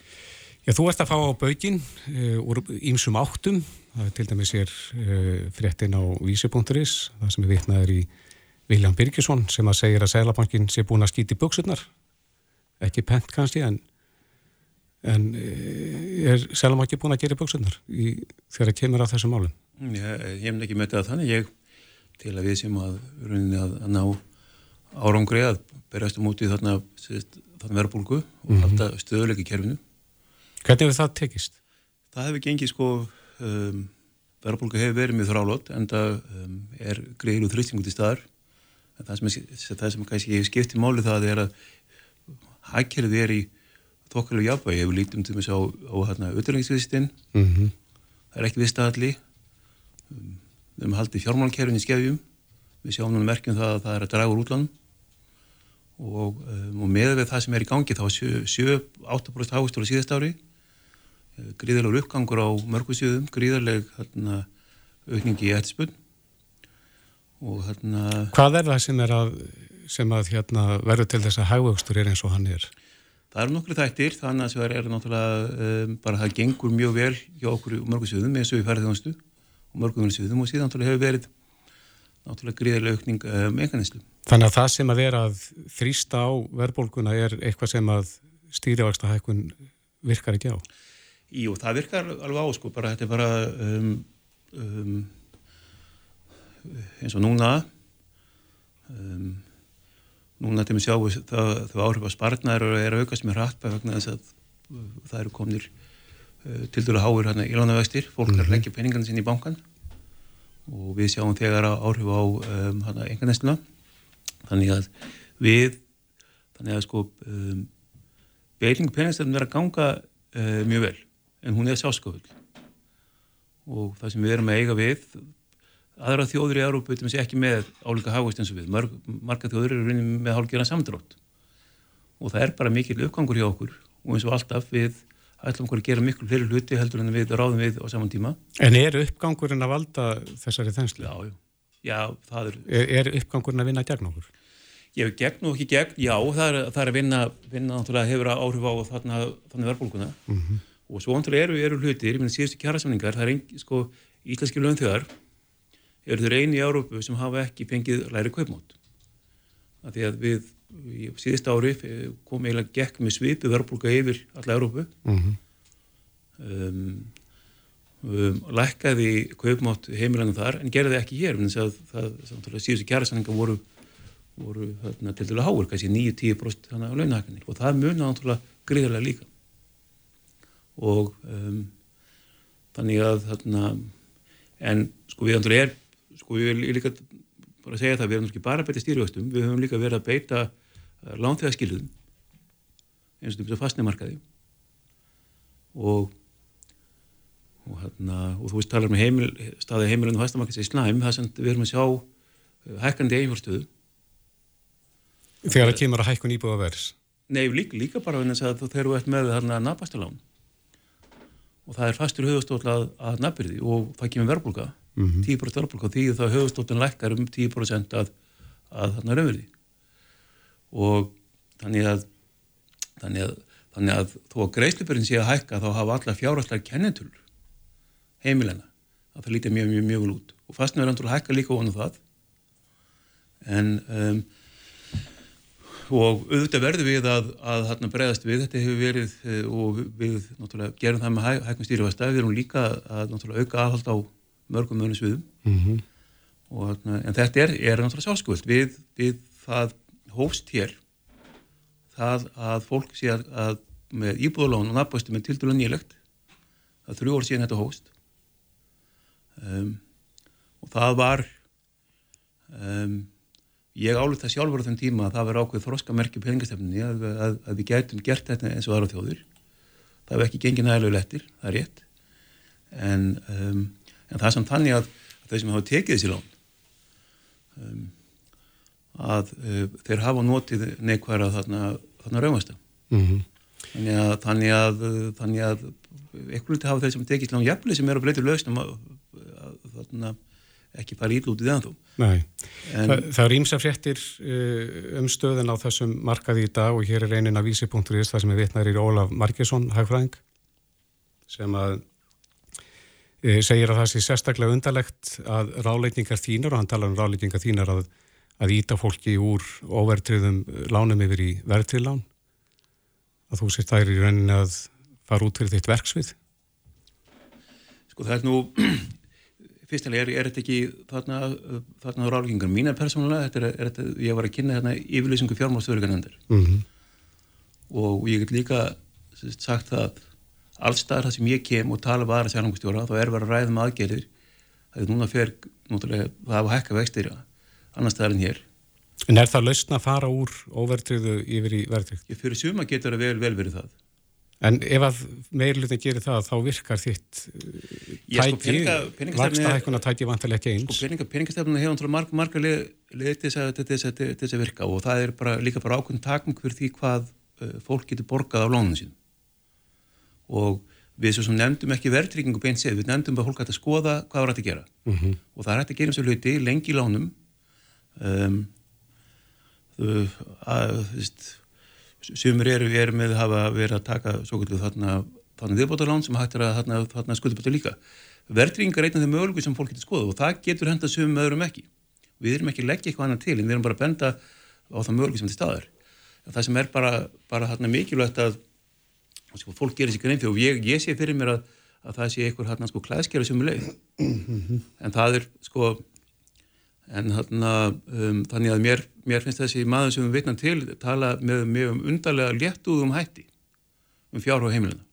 Já, þú ert að fá á baugin uh, úr ímsum áttum, það til dæmis er uh, fréttin á vísi.is, það sem er vitnaður í Viljan Birgisson sem að segja að Selabankin sé búin að skýti buksurnar, ekki pent kannski, en, en uh, er Selabankin búin að gera buksurnar í, þegar það kemur á þessum málum? Ég, ég hef ekki með þetta þannig, ég til að við sem að, að, að ná árangri að berjast um úti þarna, þarna verðbólgu og mm -hmm. halda stöðuleiki kerfinu. Hvernig hefur það tekist? Það hefur gengið sko, um, verðbólgu hefur verið mjög þrálót en það um, er greiður og þrýstingut í staðar. En það sem, það sem kannski hefur skipt í máli það er að hækkerfið er í þokkalegu jafnvægi. Ef við lítum til þess að á, á hérna auðvitaðlengisviðstinn, mm -hmm. það er ekki við staðalli. Um, við höfum haldið fjármálkerfin í skefjum við sjáum núna merkjum það að það er að draga úr útlanum og, um, og með við það sem er í gangi þá 7-8% águstur á síðast ári gríðarlegur uppgangur á mörgusjöðum, gríðarleg hérna, aukningi í eftirspunn og hérna Hvað er það sem er að, sem að hérna, verður til þess að hægvöxtur er eins og hann er? það eru nokkru þættir þannig að það er náttúrulega um, bara það gengur mjög vel hjá okkur mörgum sviðum eins og við færðum þjónustu og sviðum og síðan náttúrulega hefur verið náttúrulega gríðilega aukning um, einhverninslu. Þannig að það sem að vera að þrýsta á verðbólguna er eitthvað sem að stýrivaksta hækkun virkar ekki á? Jú, það virkar alveg á sko, bara þetta er bara um, um, eins og núna um, núna til að sjá það, það áhrif að spartnaður er að aukast með hratt vegna þess að uh, það eru komnir uh, til dælu háir hérna í lánavextir, fólk mm -hmm. er að mhm. leggja peningarna sín í bankan og við sjáum þegar áhrif á um, hérna enganestuna þannig að við þannig að sko um, beiling peningstefnum er að ganga uh, mjög vel en hún er sásköfull og það sem við erum að eiga við aðra þjóður í Európa veitum við ekki með álíka hagvist eins og við Marg, marga þjóður eru með hálfgerðan samdrótt og það er bara mikil uppgangur hjá okkur og eins og alltaf við ætlum okkur að gera miklu fleiri hluti heldur en við ráðum við á saman tíma En er uppgangurinn að valda þessari þenslu? Já, já, já það er Er, er uppgangurinn að vinna gegn okkur? Hef gegn og ekki gegn, já, það er, það er að vinna, vinna náttúrulega hefur áhrif á þarna, þarna verðbólkuna mm -hmm. Og svo náttúrulega eru, eru hlutir, ég minna síðustu kjærasamningar, það er ein, sko, íslenski lögþjóðar eru þeir eini í Árópu sem hafa ekki fengið læri kaupmátt. Því að við í síðust ári kom eiginlega gekk með svipu verðbólka yfir alla Árópu mm -hmm. um, um, lækkaði kaupmátt heimilanum þar en gerði ekki hér það, það, það síðustu kjærasanninga voru, voru þarna, til dælu háur kannski 9-10% þannig á launahækkanir og það munið náttúrulega gríðarlega líka og um, þannig að þarna en sko við andur er sko ég vil líka bara segja það, við erum ekki bara að beita stýrjóðstum, við höfum líka verið að beita uh, lánþegarskilðum eins og þetta fastnæmarkaði og og, hérna, og þú veist talar með um heimil, staði heimilinu fastnæmarkaði í slæm, það sem við erum að sjá uh, hækkandi eiginfórstöðu Þegar það kemur að hækkun íbúða vers? Nei, líka, líka bara að þegar þú ert með þarna nabastalán og það er fastur höfustóla að, að nabirði og það kemur verðbólka mm -hmm. 10% verðbólka því þá höfustóttin lækkar um 10% að, að þarna raunverði og þannig að þannig að, þannig að þó að greiðslipurinn sé að hækka þá hafa allar fjárhastlega kennetul heimilena að það lítið mjög mjög mjög vel út. Og fastnöður að hækka líka vonu það. En um, og auðvitað verður við að, að hérna bregðast við, þetta hefur verið eh, og við, náttúrulega gerum það með hæ, hægum stýrifæsta, við erum líka að náttúrulega auka aðhald á mörgum mögum sviðum. Mm -hmm. og, hérna, en þetta er, er náttúrulega sjálfskvöld við, við það hóst hér það að fólk sé að, að með íbúðalón og nabbastu með tildur og nýlegt. Það þrjú orð síðan þetta hóst um, og það var um ég álið það sjálfur á þenn tíma að það verði ákveð þróskamerki peningastefninni að, að, að við gætum gert þetta eins og aðra þjóður það hefur ekki gengið nægilega lettir, það er rétt. En, um, en það er samt þannig að, að þau sem hafa tekið þessi lán um, að uh, þeir hafa notið neikværa þarna, þarna raumasta mm -hmm. þannig að þannig að, þannig að eitthvað hafa þeir sem tekið lán jafnlega sem er að breyta að þarna ekki fara íl út í það Nei, en, Þa, það er ímsa fréttir uh, um stöðin á þessum markaði í dag og hér er einin af vísi.is það sem er vitnar í Ólaf Margesson hagfræðing sem að uh, segir að það sé sérstaklega undarlegt að ráleitningar þínar og hann talar um ráleitningar þínar að, að íta fólki úr óvertriðum lánum yfir í verðtrilán að þú sést þær í rauninni að fara út fyrir þitt verksvið. Sko það er nú fyrstilega er, er þetta ekki þarna, þarna á ráðgengar mínar persónulega, þetta er, er þetta, ég var að kynna hérna yfirlýsingu fjármálstöðurganendur mm -hmm. og ég get líka sagt það allstaðar það sem ég kem og tala var að sjálfangstjóra þá er verið að ræða með um aðgerðir það er núna fyrir, náttúrulega, það hafa hækka vextir annar staðar en hér En er það lausna að fara úr óvertriðu yfir í vertrið? Fyrir suma getur það vel, vel verið það En ef að meirlutin gerir það, þá virkar þitt sko, tæki, vaksta hækkuna tæki vantilega ekki eins. Sko, peningastefnuna hefur marga, marga leið til þess að virka og það er bara, líka bara ákveðin takmung fyrir því hvað fólk getur borgað á lónum sín. Og við svo sem nefndum ekki verðtryggingu beint séð, við nefndum að fólk hætti að skoða hvað var hætti að gera. Mm -hmm. Og það er hætti að gera um sér hluti lengi í lónum. Um, uh, að, þú veist, sumur eru, eru með að hafa verið að taka svo kvöldu þarna, viðbótarlán sem hættir að þarna, þarna skuldabæta líka. Verðringar er einn af þeim möguleikum sem fólk getur skoða og það getur henda sumum öðrum ekki. Við erum ekki að leggja eitthvað annað til en við erum bara að benda á það möguleikum sem til staðar. Það sem er bara, bara þarna mikilvægt að sko, fólk gerir sér grein fyrir og ég, ég sé fyrir mér að, að það sé einhver hérna sko klæðskjara sem er leið. En það er sko en þarna, um, þannig að mér, mér finnst þessi maður sem við vitnum til tala með mjög um undarlega léttúðum hætti um fjárhóð heimilina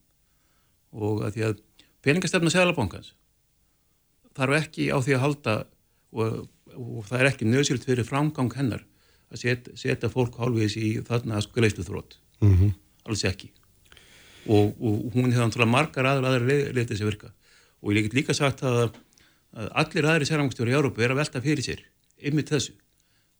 og að því að peningastefna seglabankans þarf ekki á því að halda og, og það er ekki nöðsýrt fyrir framgang hennar að set, setja fólk hálfis í þarna greiðslu þrótt mm -hmm. alls ekki. Og, og hún hefði margar aðra aðra leitið sem virka. Og ég get líka sagt að að allir aðri sérangstjóri í Európa er að velta fyrir sér ymmið þessu.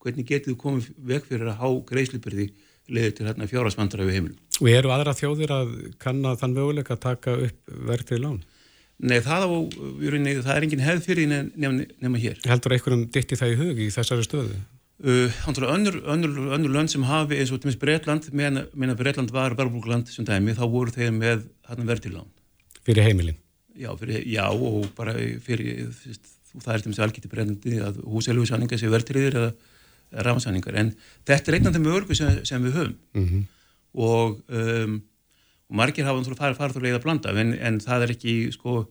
Hvernig getur þú komið veg fyrir að há greiðslipyrði leðið til hérna fjárhásmandra við heimilum? Og eru aðra þjóðir að kanna þann möguleika að taka upp verðið lán? Nei, það, á, rauninni, það er engin hefð fyrir nema, nema hér. Heldur einhverjum ditti það í hug í þessari stöðu? Uh, önnur, önnur, önnur lönd sem hafi eins og með Breitland, meðan Breitland var verðbúrland sem dæmi, þá voru þeir með verðið lán. Fyrir heimilin? Já, fyrir, já og bara fyrir, það er til dæmis algjörði breyndi að húsæljóðsanningar séu verðtriðir eða, ráðsanningar, en þetta er einn af þeim örgu sem, sem við höfum. Mm -hmm. og, um, og margir hafa farið farið að leiða að blanda, en, en það er ekki, sko,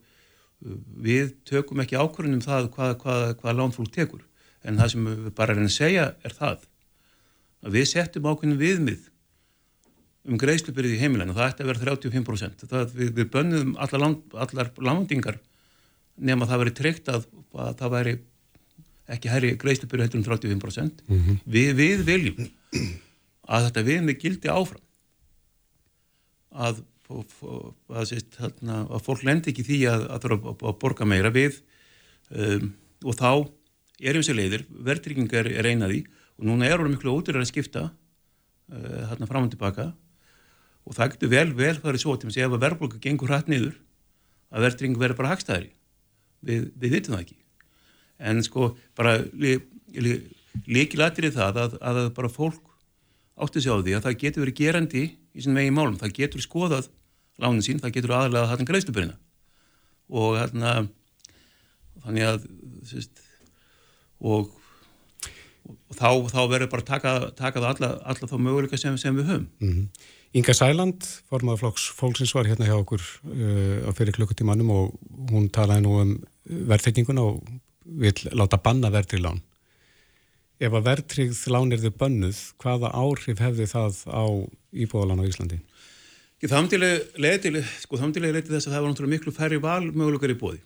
við tökum ekki ákvörðunum það hvað, hvað, hvað lánfólk tekur, en það sem við bara erum að segja er það að við settum ákvörðunum viðmið um greiðslubyrði í heimilæn og það ætti að vera 35%. Það, við, við bönnum allar, land, allar landingar nema það veri treykt að, að það væri ekki herri greiðslubyrði hættur um 35%. Mm -hmm. við, við viljum að þetta við með gildi áfram að, að, að, að fólk lendi ekki því að þurfa að borga meira við um, og þá erum sér leiðir, verðryggingar er einaði og núna er orðið miklu ódýrar að skipta uh, hérna fram og tilbaka og það getur vel, vel farið svo til að segja ef að verðbólka gengur hrætt niður að verðring verður bara hagstæðri við, við vitum það ekki. En sko bara líkilættir í það að, að bara fólk átti sig á því að það getur verið gerandi í sin vegi málum, það getur skoðað lánin sín, það getur aðalega að hafa greiðstubirina og hérna þannig að sérst, og, og þá, þá verður bara taka, taka það alla, alla þá möguleika sem, sem við höfum. Mm -hmm. Inga Sæland, formadur flokks fólksins var hérna hjá okkur uh, á fyrir klukkutímanum og hún talaði nú um verðtrygginguna og vil láta banna verðtryggslán. Ef að verðtryggð lán er þau bönnuð, hvaða áhrif hefði það á íbúðalán á Íslandi? Þamtilega leiti sko, þess að það var náttúrulega miklu færri valmöguleikar í bóði.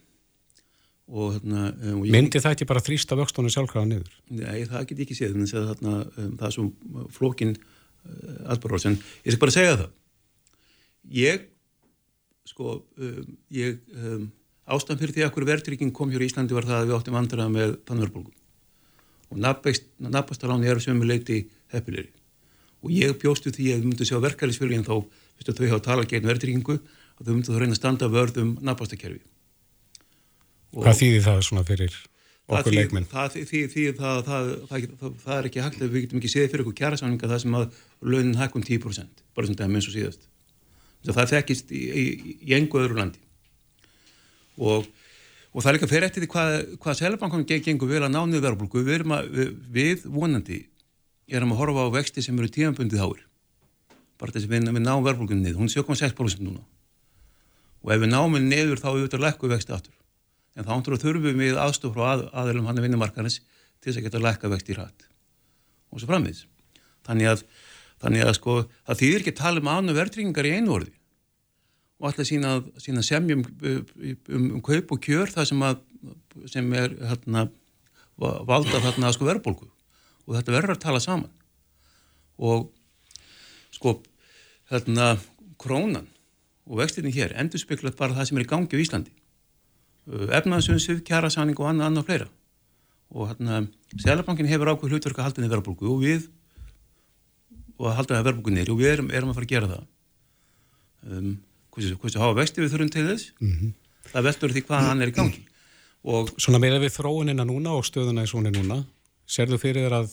Hérna, um, Myndi það ekki bara þrýsta vöxtónu sjálfkrafa niður? Nei, það get ég ekki séð, þarna, um, það er svo flókinn Albaróls, en ég skal bara segja það. Ég sko um, ég um, ástæðan fyrir því að hverju verðtrygging kom hér í Íslandi var það að við áttum vandraða með tannverðbólgu. Og nabbastaláni er sem við leiti heppilegri. Og ég bjóstu því að við myndum sjá verkefælisfylgin þá, viðstu þau hafa talað gegn verðtryggingu og þau myndum þá reyna að standa vörðum nabbastakerfi Hvað þýðir það svona fyrir okkur leikminn. Það, það, það, það er ekki hægt að við getum ekki séð fyrir okkur kjærasáninga það sem að launin hækkun 10% bara sem það er eins og síðast. Það þekkist í, í, í engu öðru landi og, og það er líka fyrir eftir því hvað, hvað Sælabankunum gengur vel að nánu verðbólku. Við, við, við vonandi erum að horfa á vexti sem eru tímanbundið háir. Bara þess að við, við náum verðbólkunni niður. Hún er 7,6% núna og ef við náum henni niður þá auðvitað að lekku vexti aftur en þá ándur þurfum við aðstof frá að, aðeilum hann vinnumarkarins til þess að geta lækka vexti í rætt og svo framviðs. Þannig að, þannig að sko, það þýðir ekki að tala um ánum verðringar í einu orði. Og alltaf sína, sína semjum um, um, um kaup og kjör það sem, að, sem er hérna, valda þarna sko verðbólgu. Og þetta verður að tala saman. Og sko hérna krónan og vextinni hér endur speklat bara það sem er í gangi á Íslandi Uh, efnaðsumsið, kjærasáning og annað annað fleira. Og hérna Sælabankin hefur ákveð hlutverk að halda niður verðbólgu og við og að halda það verðbólgu niður og við erum, erum að fara að gera það. Um, hversu hafa vexti við þurfum til þess? Mm -hmm. það veldur því hvað hann er í gangi. Og Svona meira við þróunina núna og stöðuna í svona núna serðu fyrir þér að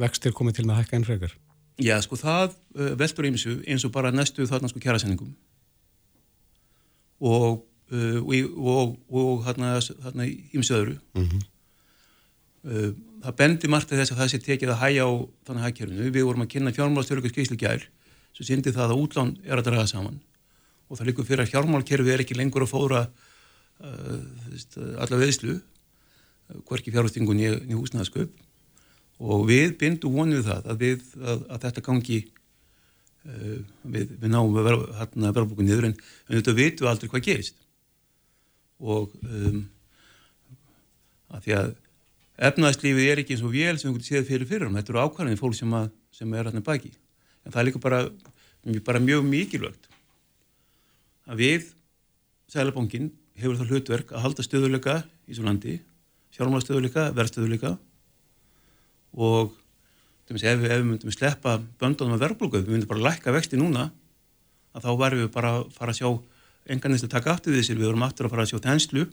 vextir komið til með að hækka einn frekar? Já, sko það uh, veldur og, eins og bara næstu þarna sko kjærasenningum og uh, og, og, þarna ímsu öðru. Mm -hmm. uh, það bendi margt að þess að það sé tekið að hæja á þannig hækjörinu, við vorum að kynna fjármálastjórnum skýrslu gær, svo syndi það að útlán er að draga saman. Og það líkur fyrir að fjármálkerfi er ekki lengur að fóra uh, alla veðslu hverki fjárhustingun í húsnaðasköp og við bindum vonið það að, við, að, að þetta gangi við, við náum að vera verðbúkun niður en, en þetta vitum við aldrei hvað gerist og um, að því að efnaðslífið er ekki eins og vél sem við séum fyrir fyrir þetta eru ákvarðinni fólk sem, að, sem er hérna baki. En það er líka bara, bara mjög mikilvægt að við Sælabankin hefur það hlutverk að halda stöðuleika í svo landi sjálfmálastöðuleika, verðstöðuleika og ef, ef við myndum sleppa böndunum af verðbólgu, við myndum bara lækka vexti núna að þá verðum við bara að fara að sjá enganist að taka aftur við þessir, við vorum aftur að fara að sjá þenslu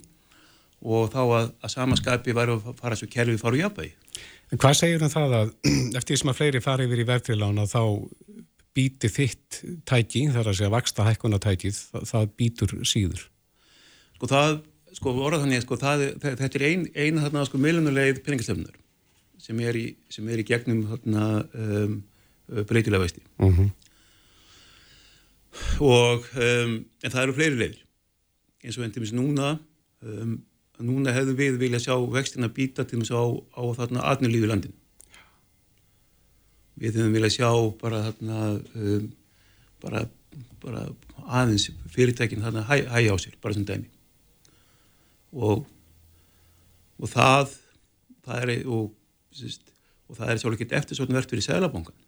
og þá að, að samaskapi verðum að fara að sjá kerfið fara úr jafnvægi. En hvað segir um það að eftir sem að fleiri fari yfir í verðtrilána þá býti þitt tæki, þar að segja vaksta hækkunatækið, það, það býtur síður? Sko það, sko orðað þannig, sko það, þetta er eina ein, þarna sko millunulegð peningastöfnunar sem sem er í gegnum þarna um, breytilega veisti uh mhm. -huh. Og um, en það eru fleiri leiðir. Eins og enn til meins núna um, núna hefðu við vilja sjá vextina býta til meins á, á þarna aðnulífi landin við hefum vilja sjá bara þarna um, bara, bara aðeins fyrirtækin þarna hæ, hægja á sér, bara sem dæmi. Og og það það er og sýst, og það er sjálf ekki eftir svona verðt fyrir seglabankan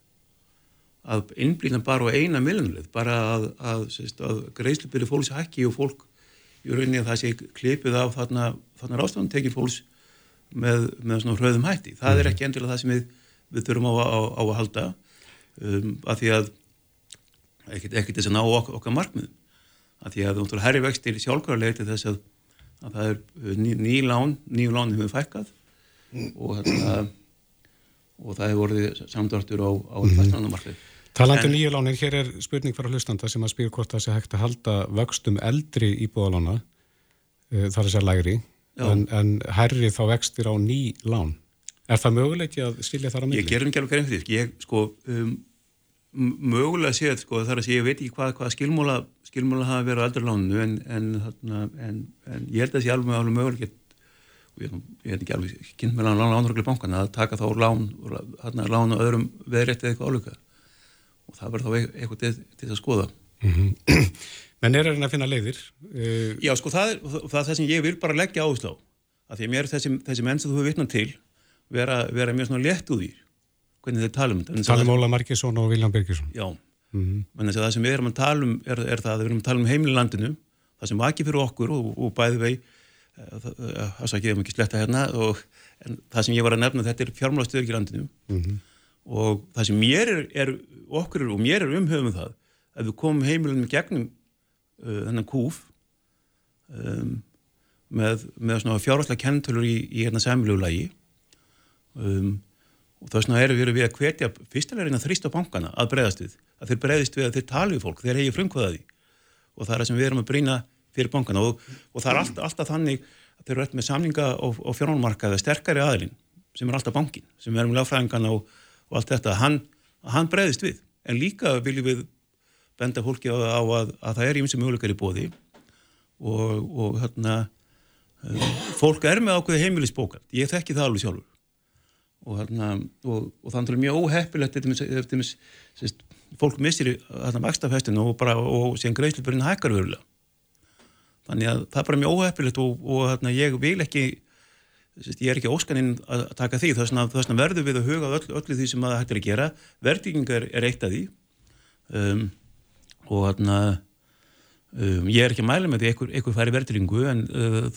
að innblýna bara á eina miljónuleg bara að, að, að greiðslu byrju fólks hækki og fólk í rauninni að það sé klipið af þarna, þarna rástafan tekið fólks með, með svona hröðum hætti það mm. er mhm. ekki endilega það sem við, við þurfum á, á, á að halda um, að því að ekkert, þess að ná okkar, okkar markmiðum að því að herri vextir sjálfkvæðarlega til þess að, að það er ný, ný lán, nýju lán hefur fækkað og, hérna, og það hefur vorið samdráttur á, á mm -hmm. fastlandamarkið. Talandi um nýju lánir, hér er spurning fyrir hlustanda sem að spyrja hvort það sé hægt að halda vöxtum eldri íbúðalána eh, þar er sér lægri en, en herri þá vextir á ný lán. Er það möguleiki að skilja þar á milli? Ég gerum ekki alveg grein fyrir því. Ég sko um, mögulega séð sko þar að sé ég veit ekki hvað, hvað skilmóla skilmóla hafa verið á eldri lánu en, en, en ég held að það sé alveg, alveg möguleiki ég, ég hef ekki alveg kynnt með lánurögli bankan að taka þá lán hérna lán og öðrum veðréttið eitthvað álöka og það verður þá e-, eitthvað til, til að skoða mm -hmm. Menn er að finna leiðir uh... Já sko það er, það er það sem ég vil bara leggja áherslu á að því að mér þessi, þessi menn sem þú hefur vittnað til vera, vera mjög svona létt úr því hvernig þeir tala um þetta Tala um Óla Markesson og Viljan Birgisson Já, mm -hmm. það sem við erum að tala um er, er það að við erum að tala um heimililandinu það sem vaki fyrir okkur og, og bæði vei það svo ekki ef ekki sletta hérna og það sem ég var að nefna þetta er fjármálastöður í landinu mm -hmm. Og það sem mér er, er okkur og mér er umhauðum það að við komum heimilunum gegnum uh, þennan kúf um, með, með svona fjárháslega kenntölu í, í hérna semilugulagi um, og það er svona erum við að hvetja fyrstulega reyna þrýst á bankana að breyðast við að þeir breyðist við að þeir tala við fólk, þeir hegi frumkvöðaði og það er það sem við erum að brína fyrir bankana. Og, og það er alltaf, alltaf þannig að þeir eru alltaf með samlinga og, og fjármánumarkaði sterkari aðilinn sem er alltaf bankin, sem er um lagfræðingana og, og allt þetta, hann, hann breyðist við. En líka viljum við benda fólki á, á að, að það er ímsi möguleikar í bóði og hérna um, fólk er með ákveði heimilisbókald, ég þekki það alveg sjálfur. Og hérna og þannig er mjög óheppilegt þetta fólk missir þarna vakstafestinu og bara og síðan greiðslupurinn hækkar verulega. Þannig að það er bara mjög óhefilegt og, og þarna, ég vil ekki ég er ekki óskaninn að taka því þess vegna verður við að huga öll, öllu því sem það hættir að gera. Verðingar er eitt af því. Um, og þarna um, ég er ekki að mæla með því einhver, einhver færi verðingu en, uh,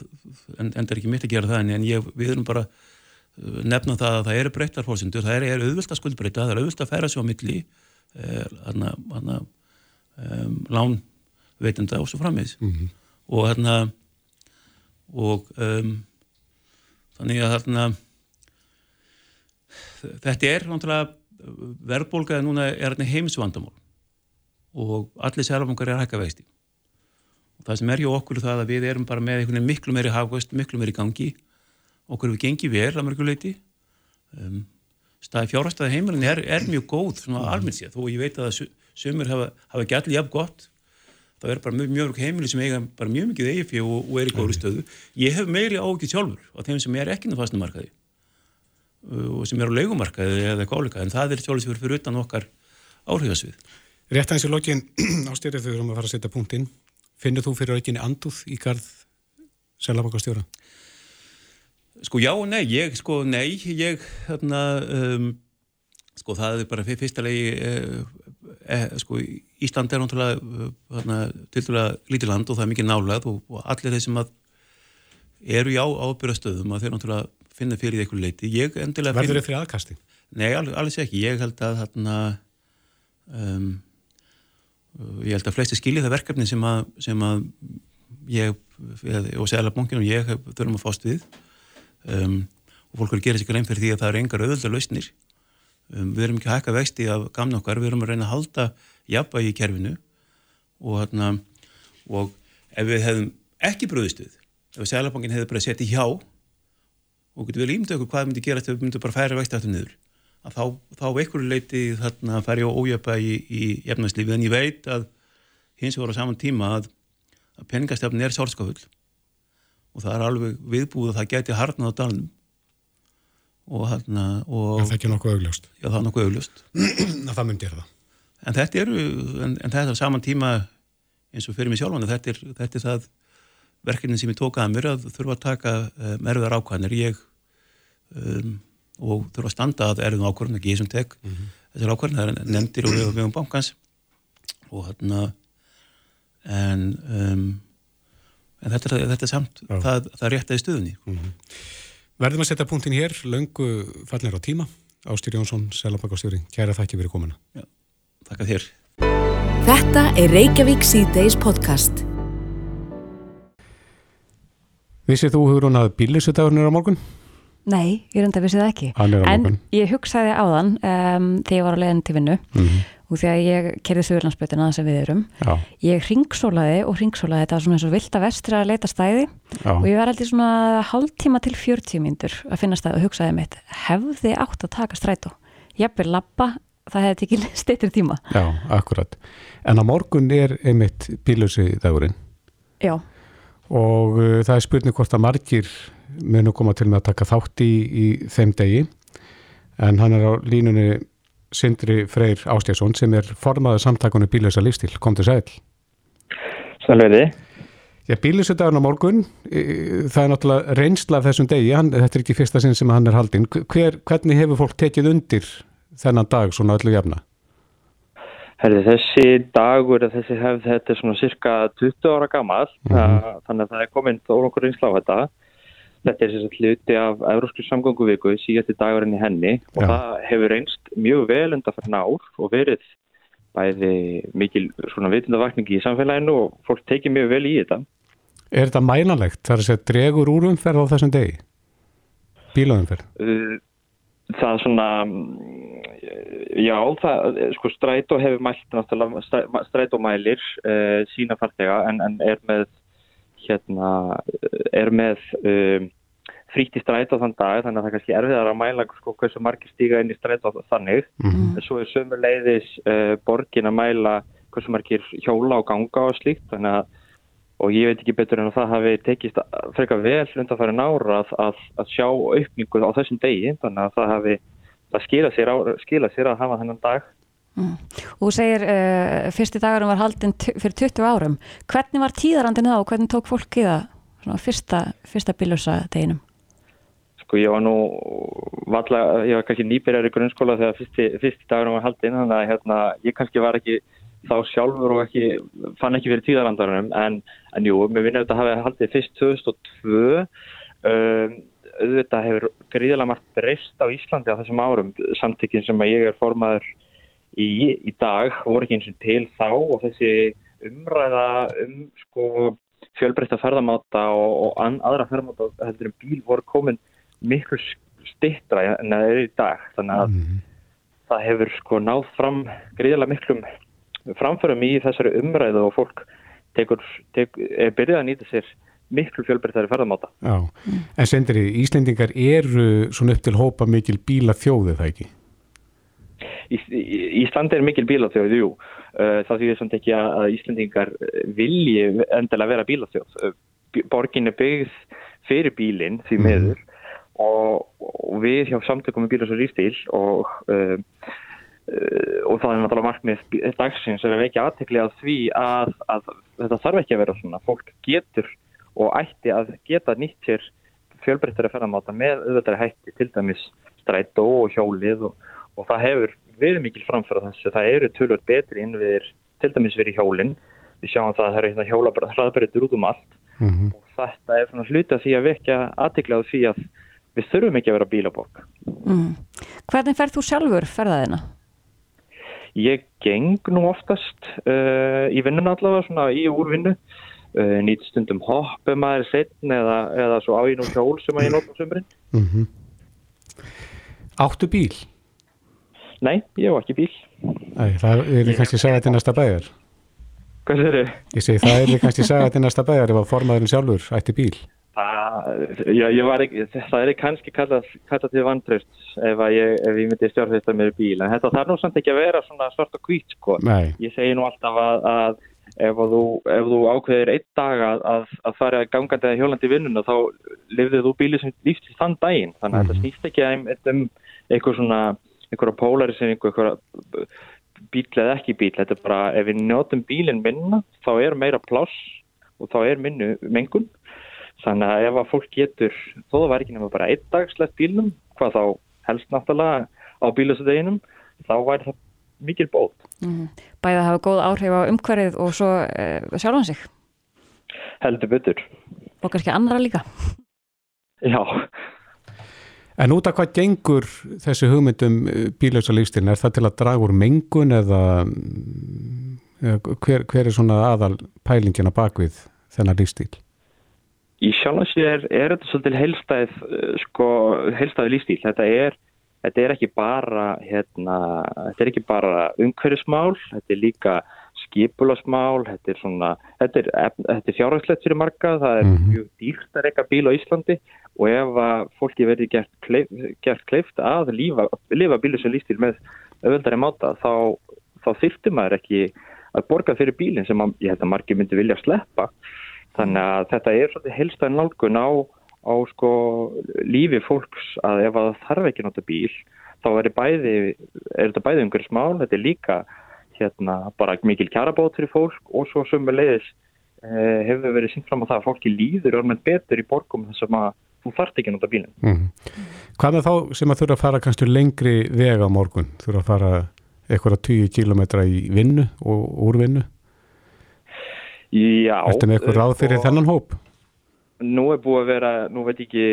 en, en það er ekki mitt að gera það en ég, við erum bara uh, nefna það að það eru breyttar fórsendur, það er, er auðvilt að skuldbreyta, það er auðvilt að færa svo á milli þarna um, lánveitenda og svo frammiðs mm -hmm og hérna og um, þannig að hérna þetta er verðbólkaði núna er heimsvandamál. Og allir sérlafangar er hækka vexti. Og það sem er hjá okkur það að við erum bara með miklu meiri hafgast, miklu meiri gangi. Okkur við gengið vel að mörguleiti um, staði fjárhastæði heimilin er, er mjög góð almennt sér, þó ég veit að sumur hafa, hafa allir jafn gott það er bara mjög mjög heimili sem eiga bara mjög mikið eigi og, og er í góðri stöðu. Ég hef meiri ágjur sjálfur á þeim sem er ekki ná fastnumarkaði og sem er á leikumarkaði eða gáleika en það er sjálfsvegur fyrir utan okkar áhrifarsvið Rétt aðeins í lokin ástyrðið þau erum að fara að setja punkt inn finnur þú fyrir aukinni anduð í garð selabokastjóra? Sko já og nei, ég sko nei, ég hérna um, sko það er bara fyrsta legi eh, eh, sko Ísland er náttúrulega hérna, til dæla lítið land og það er mikið nálað og, og allir þeir sem að eru já ábyrgastöðum að þeir náttúrulega finna fyrir eitthvað leiti. Verður þið fyrir aðkasti? Nei, alls ekki. Ég held að hérna um, ég held að flesti skilji það verkefni sem að, sem að ég og Sælabankin og ég þurfum að fást við um, og fólk eru að gera sér grein fyrir því að það eru engar auðvölda lausnir um, við erum ekki að hækka vexti af gamna okkar, við erum að reyna að halda jafnvægi í kerfinu og, hérna, og ef við hefðum ekki bröðist við ef Sælabankin hefði bara sett í hjá og getur vel ímynda okkur hvað myndi gera ef við myndum bara færa vexti aftur niður að þá, þá einhverju leiti þarna fær ég á ójöpa í, í efnarslífið en ég veit að hins vegar á saman tíma að, að peningastefnin er sálskafull og það er alveg viðbúið að það geti harnað á dalnum. Og hérna og... Það er ekki nokkuð augljóst? Já það er nokkuð augljóst. Það myndir það En þetta eru, en, en þetta er saman tíma eins og fyrir mig sjálfan þetta er, þetta er það verkefnin sem ég tók að mér að þurfa að taka uh, merðar ákvæðinir ég um, og þurfa að standa að erðum ákvörðun ekki ég sem tek mm -hmm. þessar ákvörðun, það nefndir og við vegum bankans. Og hérna en um, en þetta er, þetta er samt það, það er rétt aðeins stuðunni mm -hmm. Verðum að setja punktin hér laungu fallnir á tíma. Ástýr Jónsson, Selabakastjóri, kæra þakki fyrir komuna. Já, þakka þér Þetta er Reykjavík C-Days podcast Vissið þú hugur hún að bílisutagurnir á morgun? Nei, ég reynda að vissi það ekki. En ég hugsaði á þann um, þegar ég var á leiðin til vinnu mm -hmm. og þegar ég kerði þauðlandsbötuna þess að við erum. Já. Ég ringsólaði og ringsólaði þetta svona eins og vilt að vestri að leita stæði Já. og ég var alltaf svona hálf tíma til 40 mínútur að finna stæði og hugsaði mitt, hefði átt að taka strætó? Ég byrði lappa, það hefði ekki steytir tíma. Já, akkurat. En á morgun er einmitt bílusi dagurinn. Já. Og uh, það er spurning hvort að margir munu koma til með að taka þátt í, í þeim degi en hann er á línunni Sindri Freyr Ástjásson sem er formaður samtakunni Bílösa lífstíl. Kom til sæl. Sælveiði. Já, Bílösa dagun á morgun, það er náttúrulega reynsla af þessum degi, hann, þetta er ekki fyrsta sinn sem hann er haldinn. Hver, hvernig hefur fólk tekið undir þennan dag svona öllu jafna? Herði, þessi dagur, þessi hefð, þetta er svona cirka 20 ára gammal, mm -hmm. þannig að það er komin reynsla á þetta. Þetta er sérstaklega hluti af Európsku samgönguvíku síðast í dagurinn í henni og Já. það hefur reynst mjög vel undan fyrir nár og verið bæði mikil svona vitundavakningi í samfélaginu og fólk tekið mjög vel í þetta. Er þetta mælanlegt? Það er að segja dregur úr umferð á þessum degi? Bílaumferð? Uh, það svona, já, það, sko strætó hefur mælt náttúrulega, strætó mælir uh, sína fartega en, en er með hérna er með um, frítt í strætó þann dag þannig að það er kannski erfiðar að mæla sko, hversu margir stíga inn í strætó þannig mm -hmm. svo er sömur leiðis uh, borgin að mæla hversu margir hjóla og ganga og slíkt þannig að og ég veit ekki betur en að það hafi tekist frekar vel undan farin ára að, að, að sjá aukningu á þessum degi þannig að það hafi það skila sér, á, skila sér að hafa þennan dag Mm. Og segir uh, fyrsti dagarum var haldinn fyrir 20 árum. Hvernig var tíðarandin það og hvernig tók fólk í það svona, fyrsta, fyrsta bílusa deginum? Sko ég var nú valla, ég var kannski nýbyrjar í grunnskóla þegar fyrsti, fyrsti dagarum var haldinn þannig að hérna, ég kannski var ekki þá sjálfur og ekki, fann ekki fyrir tíðarandarunum en, en jú, mér finnir þetta að hafa haldið fyrst 2002 um, auðvitað hefur gríðilega margt breyst á Íslandi á þessum árum samtíkin sem að ég er formaður í, í dag voru ekki eins og til þá og þessi umræða um sko, fjölbreytta ferðamáta og, og an, aðra ferðamáta heldur en bíl voru komin miklu stittra en það er í dag þannig að, mm. það hefur sko náð fram gríðilega miklum framförum í þessari umræðu og fólk tekur, tekur, er byrjað að nýta sér miklu fjölbreyttari ferðamáta. Já, en sendri, Íslendingar eru svona upp til hópa mikil bíla þjóðið það ekki? Íslandi er mikil bílaþjóð, jú. Það þýðir samt ekki að Íslandingar vilji endilega vera bílaþjóð. Borgin er byggð fyrir bílinn því meður mm. og, og við hjá samtökum með bílas og lífstíl og, uh, og það er náttúrulega markmið dagsins að við ekki aðtekli að því að, að þetta þarf ekki að vera svona. Fólk getur og ætti að geta nýtt sér fjölbreyttari ferðamáta með auðvitaðri hætti til dæmis strætó og hjólið og, og það hefur verið mikil framfæra þessu. Það eru tölvöld betri innviðir til dæmis verið hjólinn. Við sjáum það að það eru hérna hjóla hraðbæritur út um allt mm -hmm. og þetta er svona hluta því að vekja aðtiklaðu því að við þurfum ekki að vera bílaborg. Mm. Hvernig ferð þú sjálfur ferðaðina? Ég geng nú oftast uh, í vinnun allavega, svona í úrvinnu. Uh, nýtt stundum hoppum aðeins setn eða, eða svo á í nú hjól sem að ég nota á sömurinn. Mm -hmm. Áttu bíl? Nei, ég var ekki bíl. Æ, það er kannski þetta í næsta bæjar. Hvað sér þið? Ég segi það er kannski þetta í næsta bæjar ef að formaðurinn sjálfur ætti bíl. Já, ekki, það er kannski kallað kalla til vantraust ef, ég, ef ég myndi stjórnfesta mér bíl. En þetta þarf nú samt ekki að vera svona svart og hvít sko. Ég segi nú alltaf að, að ef þú, ef þú ákveðir einn dag að, að, að fara gangandi eða hjólandi vinnuna þá lifðið þú bílið sem lífst í þann daginn. Þannig að mm þetta snýst ekki um eitthvað svona einhverja polariseringu, einhverja bíl eða ekki bíl, þetta er bara ef við njótum bílinn minna þá er meira pláss og þá er minnu mengun þannig að ef að fólk getur þó það væri ekki nefnilega bara einn dagslegt bílnum hvað þá helst náttúrulega á bílusadeginum, þá væri það mikil bót. Mm. Bæða að hafa góð áhrif á umhverfið og svo uh, sjálfan sig? Heldur betur. Og kannski andra líka? Já, En út af hvað gengur þessi hugmyndum eh, bílausa lífstilin? Er það til að draga úr mengun eða, eða hver, hver er svona aðal pælingina bakvið þennan lífstil? Í sjálfhansi er, er þetta svolítið heilstæð, eh, sko, heilstæði lífstil. Þetta er, þetta er ekki bara, hérna, þetta er ekki bara umhverfismál, þetta er líka skipulasmál, þetta er svona, þetta er, er fjárhagslegt fyrir marga, það er mm -hmm. mjög dýrt að reyka bíl á Íslandi og ef að fólki verði gert, kleif, gert kleift að lífa, lifa bílu sem lístil með öðvöldari máta þá, þá þyrftir maður ekki að borga fyrir bílinn sem að, ég held að margir myndi vilja sleppa þannig að þetta er svolítið helstæðin nálgun á, á sko lífi fólks að ef að það þarf ekki náttúrulega bíl þá er, bæði, er þetta bæði umhverjum smál, þetta er líka hérna bara mikil kjarabót fyrir fólk og svo sömu leiðis eh, hefur verið sínt fram á það að fólki líður er með betur í borgum þess að þú þarft ekki náttúrulega bílinn. Mm. Hvað með þá sem að þurfa að fara kannski lengri vega á morgun? Þurfa að fara eitthvað 20 km í vinnu og úr vinnu? Já. Ertu með eitthvað ráð fyrir og... Þennan hóp? Nú er búið að vera, nú veit ekki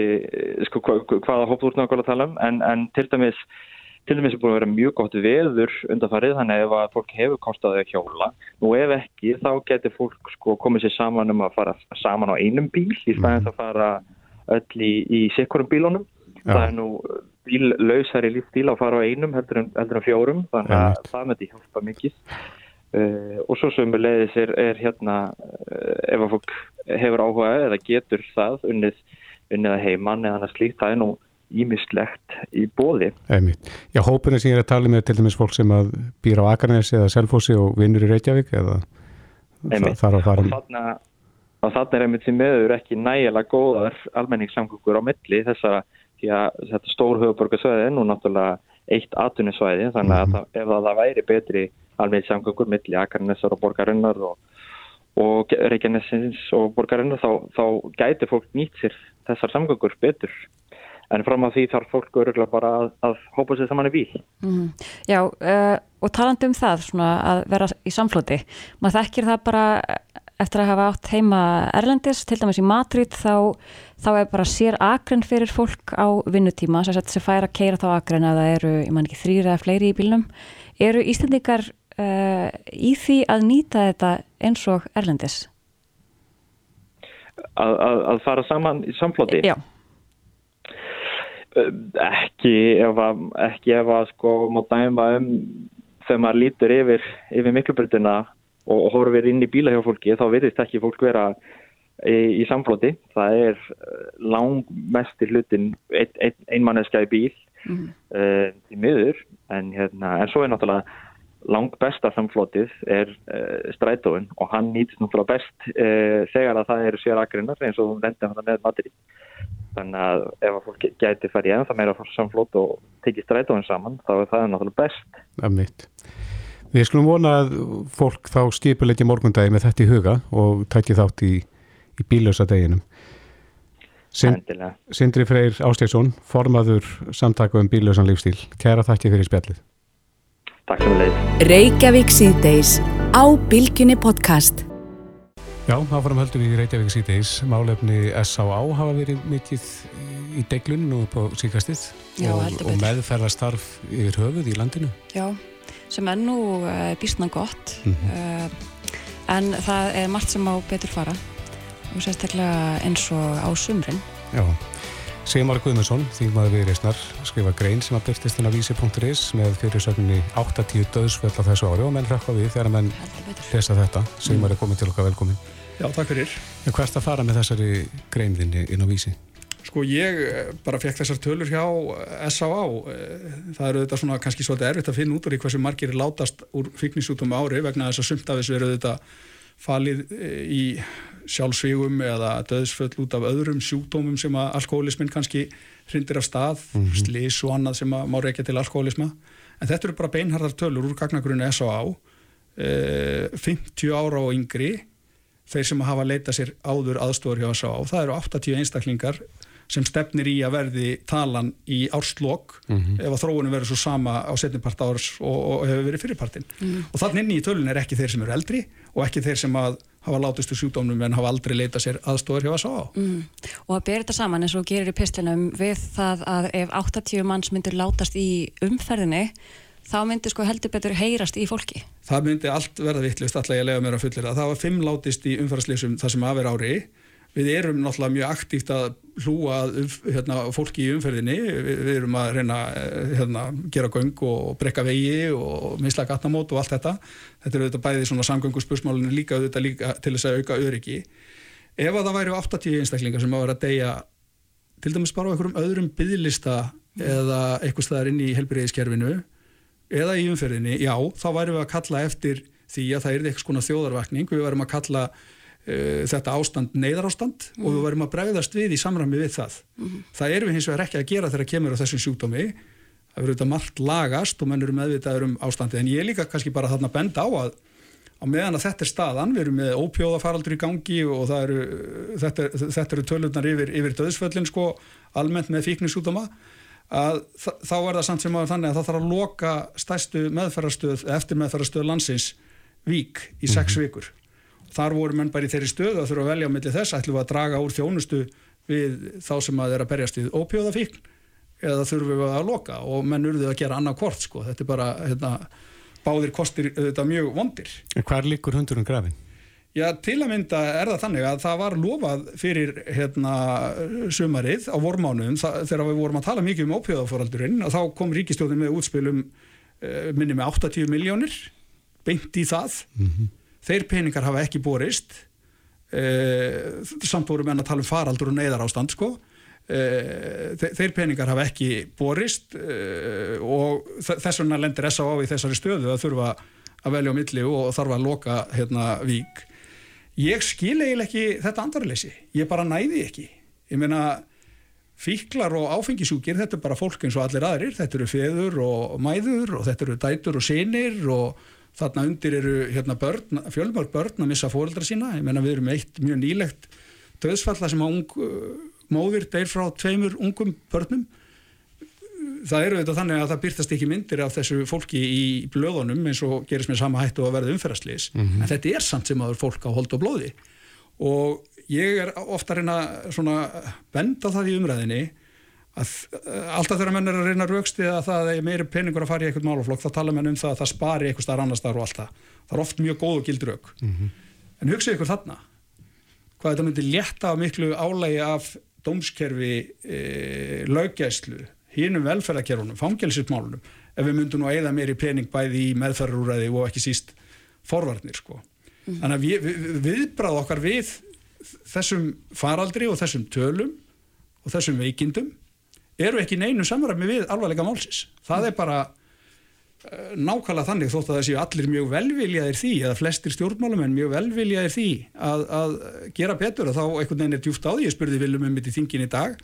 sko, hvaða hóp þú ert nákvæmlega að tala um, en, en til dæmis til dæmis er búin að vera mjög gott veður undanfarið þannig ef að fólk hefur kostaði að hjóla og ef ekki þá getur fólk sko komið sér saman um að fara saman á einum bíl í staðins að fara öll í, í sikkurum bílunum. Já. Það er nú bíllausari lífstíl að fara á einum heldur en, heldur en fjórum, þannig að ja. það með því hjálpa mikið. Uh, og svo sem við leiðis er, er hérna, uh, ef að fólk hefur áhuga eða getur það unnið, unnið að heimann eða slíkt, það er nú ímislegt í bóði. Einmitt. Já, hópurinn sem ég er að tala með til dæmis fólk sem að býra á Akarnesi eða Selfossi og vinnur í Reykjavík eða þar að fara... Og þarna og þannig er einmitt því meður ekki nægilega góðar almenningssamgöngur á milli þessara því að þetta stór höfuborgarsvæði er nú náttúrulega eitt atvinnisvæði þannig að mm -hmm. ef það væri betri almenningssamgöngur milli Akarnessar og borgarinnar og, og Reykjanesins og borgarinnar þá, þá gæti fólk nýtt sér þessar samgöngur betur en fram á því þarf fólk öruglega bara að, að hópa sér saman í bíl. Mm. Já, uh, og talandi um það svona, að vera í samflóti, maður þekkir það bara eftir að hafa átt heima Erlendis, til dæmis í Madrid þá, þá er bara sér akren fyrir fólk á vinnutíma sem sættir sér færa að keira þá akren að það eru, ég man ekki, þrýra eða fleiri í bílnum eru Íslandikar uh, í því að nýta þetta eins og Erlendis? Að, að, að fara saman í samflóti? Já Ekki ef að, ekki ef að sko má dæma um þegar maður lítur yfir, yfir miklubröndina og horfir inn í bíla hjá fólki þá virðist ekki fólk vera í, í samflóti. Það er langmestir hlutin ein, ein, einmanneska í bíl mm. uh, í miður en, hérna, en svo er náttúrulega langt besta samflótið er uh, strætóin og hann nýtist náttúrulega best uh, þegar að það eru sér agrinnar eins og hún lendir hann með matri þannig að ef að fólk gæti farið í ennþá meira samflót og tekið strætóin saman þá er það náttúrulega best. Mitt Við skulum vona að fólk þá skipuleiti morgundagi með þetta í huga og takki þátt í, í bílösa deginum. Sind, Sindri Freyr Ásteinsson formaður samtaka um bílösan lífstíl. Kæra þakki fyrir spjallið Takk sem leið. Reykjavík síðdeis á Bilginni podcast. Já, áfram höldum við í Reykjavík síðdeis. Málefni S.A.A. hafa verið mikið í deglun og på síkastið og, og meðferðastarf yfir höfuð í landinu. Já, sem er nú uh, bísna gott mm -hmm. uh, en það er margt sem á betur fara og sérstaklega eins og á sumrin. Já. Sigmar Guðmundsson, þýmaður við reysnar, skrifa grein sem að byrtist inn á vísi.is með fyrirsögninni 8-10 döðsfell á þessu ári og menn hrakka við þegar menn lesa þetta. Sigmar er komið til okkar velkomin. Já, takk fyrir. En hvert að fara með þessari greinðinni inn á vísi? Sko ég eh, bara fekk þessar tölur hjá S.A.A. Eh, það eru þetta svona kannski svolítið erfitt að finna út úr í hversu margir er látast úr fíknisútum ári vegna þess að sumt af þessu eru þetta falið eh, í sjálfsvígum eða döðsföll út af öðrum sjúkdómum sem að alkoholismin kannski hrindir af stað, mm -hmm. slís og annað sem að má reykja til alkoholisma en þetta eru bara beinhardar tölur úr gagnagrunni S.A.A. E, 50 ára og yngri þeir sem hafa leitað sér áður aðstofur hjá S.A.A. það eru 80 einstaklingar sem stefnir í að verði talan í árslokk mm -hmm. ef að þróunum verður svo sama á setnipart árs og, og hefur verið fyrirpartin mm -hmm. og þannig inni í tölun er ekki þeir sem eru eldri og ekki þeir sem að hafa látist úr sjúkdómnum en hafa aldrei leitað sér aðstofar hjá að sá mm. og að bera þetta saman eins og gerir í pislinum við það að ef 80 manns myndur látast í umferðinni þá myndir sko heldur betur heyrast í fólki. Það myndi allt verða vittlust alltaf ég lega mér að fullir að það var fimm látist í umferðarslýsum það sem aðver ári við erum náttúrulega mjög aktíft að hlúa hérna, fólki í umferðinni. Við, við erum að reyna eh, hérna, gera göng og brekka vegi og misla gatnamót og allt þetta. Þetta er auðvitað bæði svona samgönguspursmálinu líka auðvitað líka til þess að auka öryggi. Ef að það væri 80 einstaklingar sem að vera að deyja til dæmis bara á einhverjum öðrum byggðlista eða eitthvað staðar inn í helbriðiskerfinu eða í umferðinni, já, þá væri við að kalla eftir því að það er eitthvað svona þjóðarvakning, við værim að kalla þetta ástand neyðarástand mm. og við varum að bregðast við í samræmi við það. Mm. Það erum við hins vegar ekki að gera þegar kemur á þessum sjúkdómi það verður þetta margt lagast og menn eru meðvitaður um ástandið en ég líka kannski bara þarna benda á að á meðan að þetta er staðan, við erum með ópjóðafaraldur í gangi og eru, þetta, þetta eru tölurnar yfir, yfir döðsföllin sko, almennt með fíknisútama að þá er það samt sem að þannig að það þarf að loka stæstu meðferðarstöð eftir meðferðarstöð landsins vík í sex -hmm. vikur þar voru menn bara í þeirri stöðu að þurfa að velja á milli þess, ætlum við að draga úr þjónustu við þá sem að þeirra berjast við ópjóðafíkn eða þurfum við að loka og menn urðið að gera annað kort sko, þetta er bara hérna, báðir kostir þetta mjög vondir. En hvað líkur hundurinn grafin? Já, til að mynda er það þannig að það var lofað fyrir hérna, sumarið á vormánuðum þegar við vorum að tala mikið um ópjóðaforaldurinn og þá kom ríkistjóðin með útspilum eh, minni með 80 miljónir beint í það mm -hmm þeir peningar hafa ekki borist. Uh, samt vorum en að tala um faraldur og neyðar ástand sko uh, þeir peningar hafa ekki borist uh, og þess vegna lendir S.A.A. í þessari stöðu að þurfa að velja á milli og þarf að loka hérna vík. Ég skil eiginlega ekki þetta andarleysi ég bara næði ekki. Ég meina fíklar og áfengisúkir, þetta er bara fólk eins og allir aðrir, þetta eru feður og mæður og þetta eru dætur og sinir og þarna undir eru hérna, börn, fjölmörg börn að missa fóreldra sína, ég menna við erum eitt mjög nýlegt döðsfalla sem að ung, uh, móðir deyr frá tveimur ungum börnum. Það eru þetta þannig að það byrtast ekki myndir af þessu fólki í blöðunum eins og gerist með sama hættu að verða umferðarslýs mm -hmm. en þetta er samt sem aður fólk á hold og blóði. Og ég er ofta að reyna svona benda það í umræðinni að eh, alltaf þegar menn er að reyna raukstið að það er meiri peningur að fara í eitthvað málaflokk þá tala menn um það að það spari eitthvað starf annar starf og allt það. Það er oft mjög góð og gild rauk. Mm -hmm. En hugsið ykkur þarna hvað þetta myndi létta af miklu álægi af dómskerfi, e, löggæslu, hínum velferðarkerfunum, fangelsismálunum, ef við myndum nú að eða meiri pening bæði í meðferðarúræði og ekki síst forvarnir sko. Mm. Þannig að við, við, viðbráð okkar við þessum faraldri og þessum tölum og þessum veikindum eru ekki neinu samræmi við alvarleika málsis. Það er bara uh, nákvæmlega þannig þótt að það séu allir mjög velviljaðir því eða flestir stjórnmálumenn mjög velviljaðir því að, að gera betur og þá einhvern veginn er djúft á því. Ég spurði Viljum um mitt í þingin í dag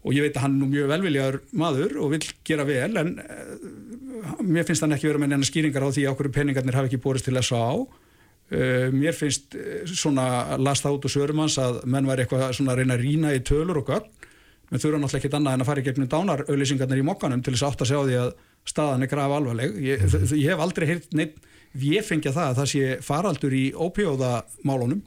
og ég veit að hann er nú mjög velviljaður maður og vil gera vel en uh, mér finnst hann ekki vera með neina skýringar á því að okkur peningarnir hafi ekki borist til að á uh, mér finnst svona lasta út og sörumans að menn var eitthvað svona að reyna að rína í tölur og gögn menn þurfa náttúrulega ekkit annað en að fara í gegnum dánarauðlýsingarnir í mokkanum til þess að átt að segja á því að staðan er graf alvarleg ég, ég hef aldrei heilt neitt ég fengja það að það sé faraldur í ópjóðamálunum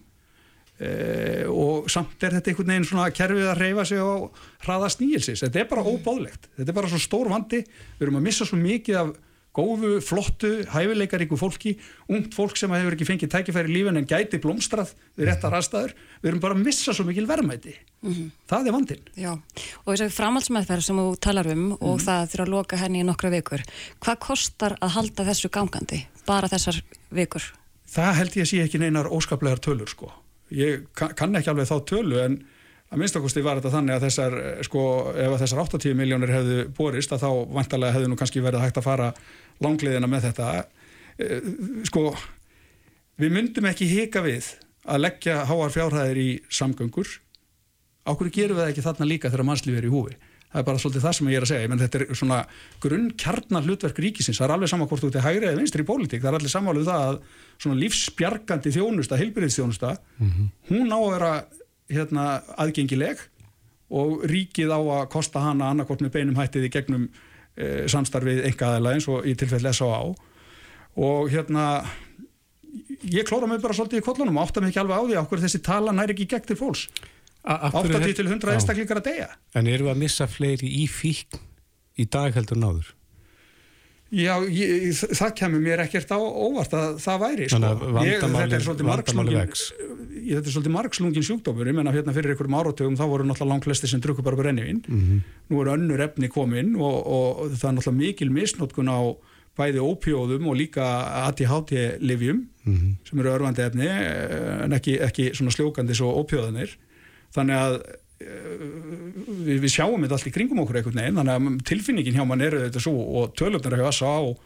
Uh, og samt er þetta einhvern veginn svona kerfið að reyfa sig á hraða sníilsis, þetta er bara óbáðlegt þetta er bara svo stór vandi, við erum að missa svo mikið af góðu, flottu hæfileikaríku fólki, ungt fólk sem hefur ekki fengið tækifæri lífin en gæti blómstrað við réttar aðstæður, við erum bara að missa svo mikil verðmæti, mm -hmm. það er vandin Já, og þess að framhaldsmeðferð sem þú talar um mm -hmm. og mhm. það þurfa að loka henni í nokkra vikur, hvað kostar að halda þessu gangandi, bara þessar vikur? Það held ég að sé ekki neinar óskaplegar tölur sko ég kann ekki alveg þá tölu en að minnstakosti var þetta þannig að þessar sko, ef þessar 80 miljónir hefðu borist að þá vantarlega hefðu nú kannski verið hægt að fara langliðina með þetta eh, sko við myndum ekki hika við að leggja háar fjárhæðir í samgöngur ákveður gerum við það ekki þarna líka þegar mannslífi er í húfi? Það er bara svolítið það sem ég er að segja. Menn þetta er svona grunn kjarnar hlutverk ríkisins. Það er alveg saman hvort þú ert í hægri eða vinstri í pólitík. Það er allir samáluð um það að svona lífsbjargandi þjónusta, heilbyrðisþjónusta mm -hmm. hún á að vera hérna, aðgengileg og ríkið á að kosta hana annarkort með beinum hættið í gegnum e, samstarfið engaðala eins og í tilfell S.A.A. og hérna ég klóra mig bara svolítið í kollunum og átta mig ekki alveg á því okkur þessi tala næri ekki gegn til fólks 80 til 100 einstaklingar að deyja En eru að missa fleiri í fíkn í dag heldur náður? Já, ég, það kemur mér ekkert á óvart að það væri sko. ég, þetta er svolítið margslungin þetta er svolítið margslungin sjúkdómur ég menna hérna fyrir einhverjum áratögum þá voru náttúrulega langt flesti sem drukku bara brennivinn mm -hmm. nú eru önnur efni komin og, og það er náttúrulega mikil misnótkun á bæði ópjóðum og líka ADHD-livjum mm -hmm. sem eru örfandi efni en ekki, ekki svona sljókandi svo ópjóðanir þannig að eh, við, við sjáum þetta allt í kringum okkur einhvern veginn, þannig að tilfinningin hjá mann eru þetta svo og tölöfnir hjá SA og,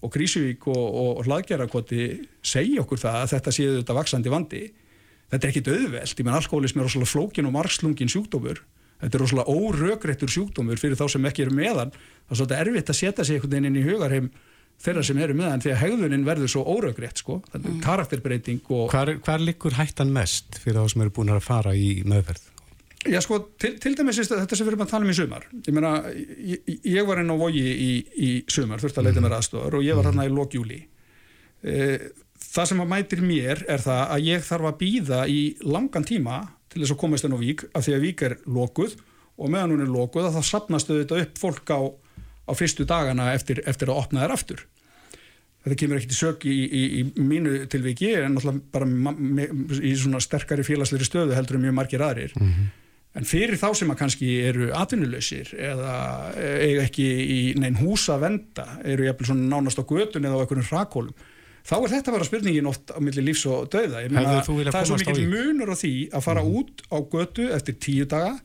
og Krísuvík og, og, og hlaðgerarkoti segja okkur það að þetta séu þetta vaksandi vandi. Þetta er ekki döðveld, ég menn alkoholism er rosalega flókin og margslungin sjúkdómur. Þetta er rosalega órögrættur sjúkdómur fyrir þá sem ekki eru meðan það er svolítið erfitt að setja sig einhvern veginn inn í hugarheim þeirra sem eru meðan því að hegðunin verður svo óröggrétt sko, mm. karakterbreyting og... Hvar, hvar likur hættan mest fyrir þá sem eru búin að fara í meðferð? Já sko, til, til dæmis þetta sem við erum að tala um í sumar. Ég meina, ég, ég var inn á vogi í, í sumar, þurfti að leita mér aðstofar og ég var hérna í lókjúli e, það sem að mætir mér er það að ég þarf að býða í langan tíma til þess að komast inn á vík af því að vík er lókuð og meðan hún er lókuð þá sapnastu þetta upp fólk á á fyrstu dagana eftir, eftir að opna þær aftur þetta kemur ekkert í sök í, í, í mínu tilviki en náttúrulega bara í svona sterkari félagsleiri stöðu heldur um mjög margir aðrir mm -hmm. en fyrir þá sem að kannski eru atvinnuleysir eða eiga ekki í neinn húsa að venda eru jæfnvel svona nánast á götun eða á einhvern rakólum þá er þetta vera spurningin oft á milli lífs og döða meina, það er svo mikil munur á því að fara mm -hmm. út á götu eftir tíu daga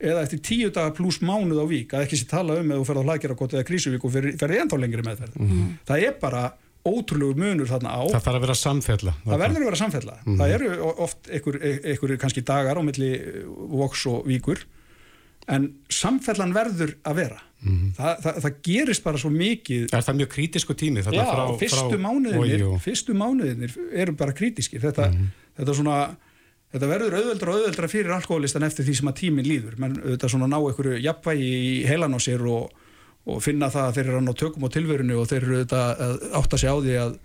eða eftir tíu daga pluss mánuð á vík að ekki sé tala um eða þú ferð á hlaðgerarkot eða krísuvík og ferði ennþá lengri meðferð mm -hmm. það er bara ótrúlegu munur þarna á það þarf að vera samfella það verður að vera samfella mm -hmm. það eru oft einhverjir kannski dagar á milli voks og víkur en samfellan verður að vera mm -hmm. það, það, það gerist bara svo mikið er það mjög krítisku tími? já, frá, fyrstu, frá... Mánuðinir, fyrstu mánuðinir eru bara krítiski þetta, mhm. þetta svona Þetta verður auðveldra og auðveldra fyrir alkoholistan eftir því sem að tíminn líður. menn auðvitað svona ná einhverju jafnvægi í heilan á sér og, og finna það að þeir eru að ná tökum á tilverinu og þeir eru auðvitað að átta sig á því að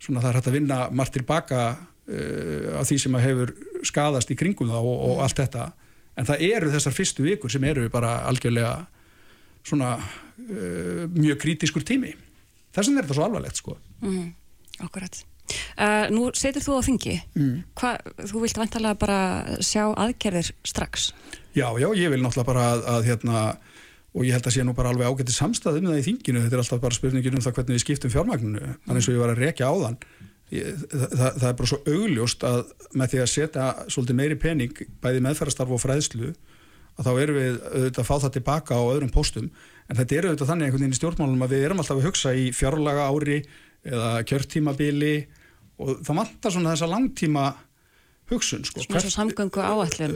svona það er hægt að vinna margt tilbaka uh, af því sem að hefur skadast í kringum það og, og allt þetta. En það eru þessar fyrstu vikur sem eru bara algjörlega svona uh, mjög krítiskur tími. Þess vegna er þetta svo alvarlegt sko. Mm, akkurat. Uh, nú setur þú á þingi. Mm. Hva, þú vilt vantalega bara sjá aðgerðir strax. Já, já, ég vil náttúrulega bara að, að hérna, og ég held að sé nú bara alveg ágætti samstæðum það í þinginu, þetta er alltaf bara spurningin um það hvernig við skiptum fjármagninu, þannig eins og ég var að rekja á þann. Ég, það, það er bara svo augljóst að með því að setja svolítið meiri pening bæði meðferðarstarf og fræðslu að þá erum við auðvitað að fá það tilbaka á öðrum postum en þetta er auðvitað þannig einhvern veginn í stjórnmálunum að við erum alltaf að hugsa í fjárlaga ári eða kjörtímabili og það vantar svona þessa langtíma hugsun sko. Svona svo samgöngu áallum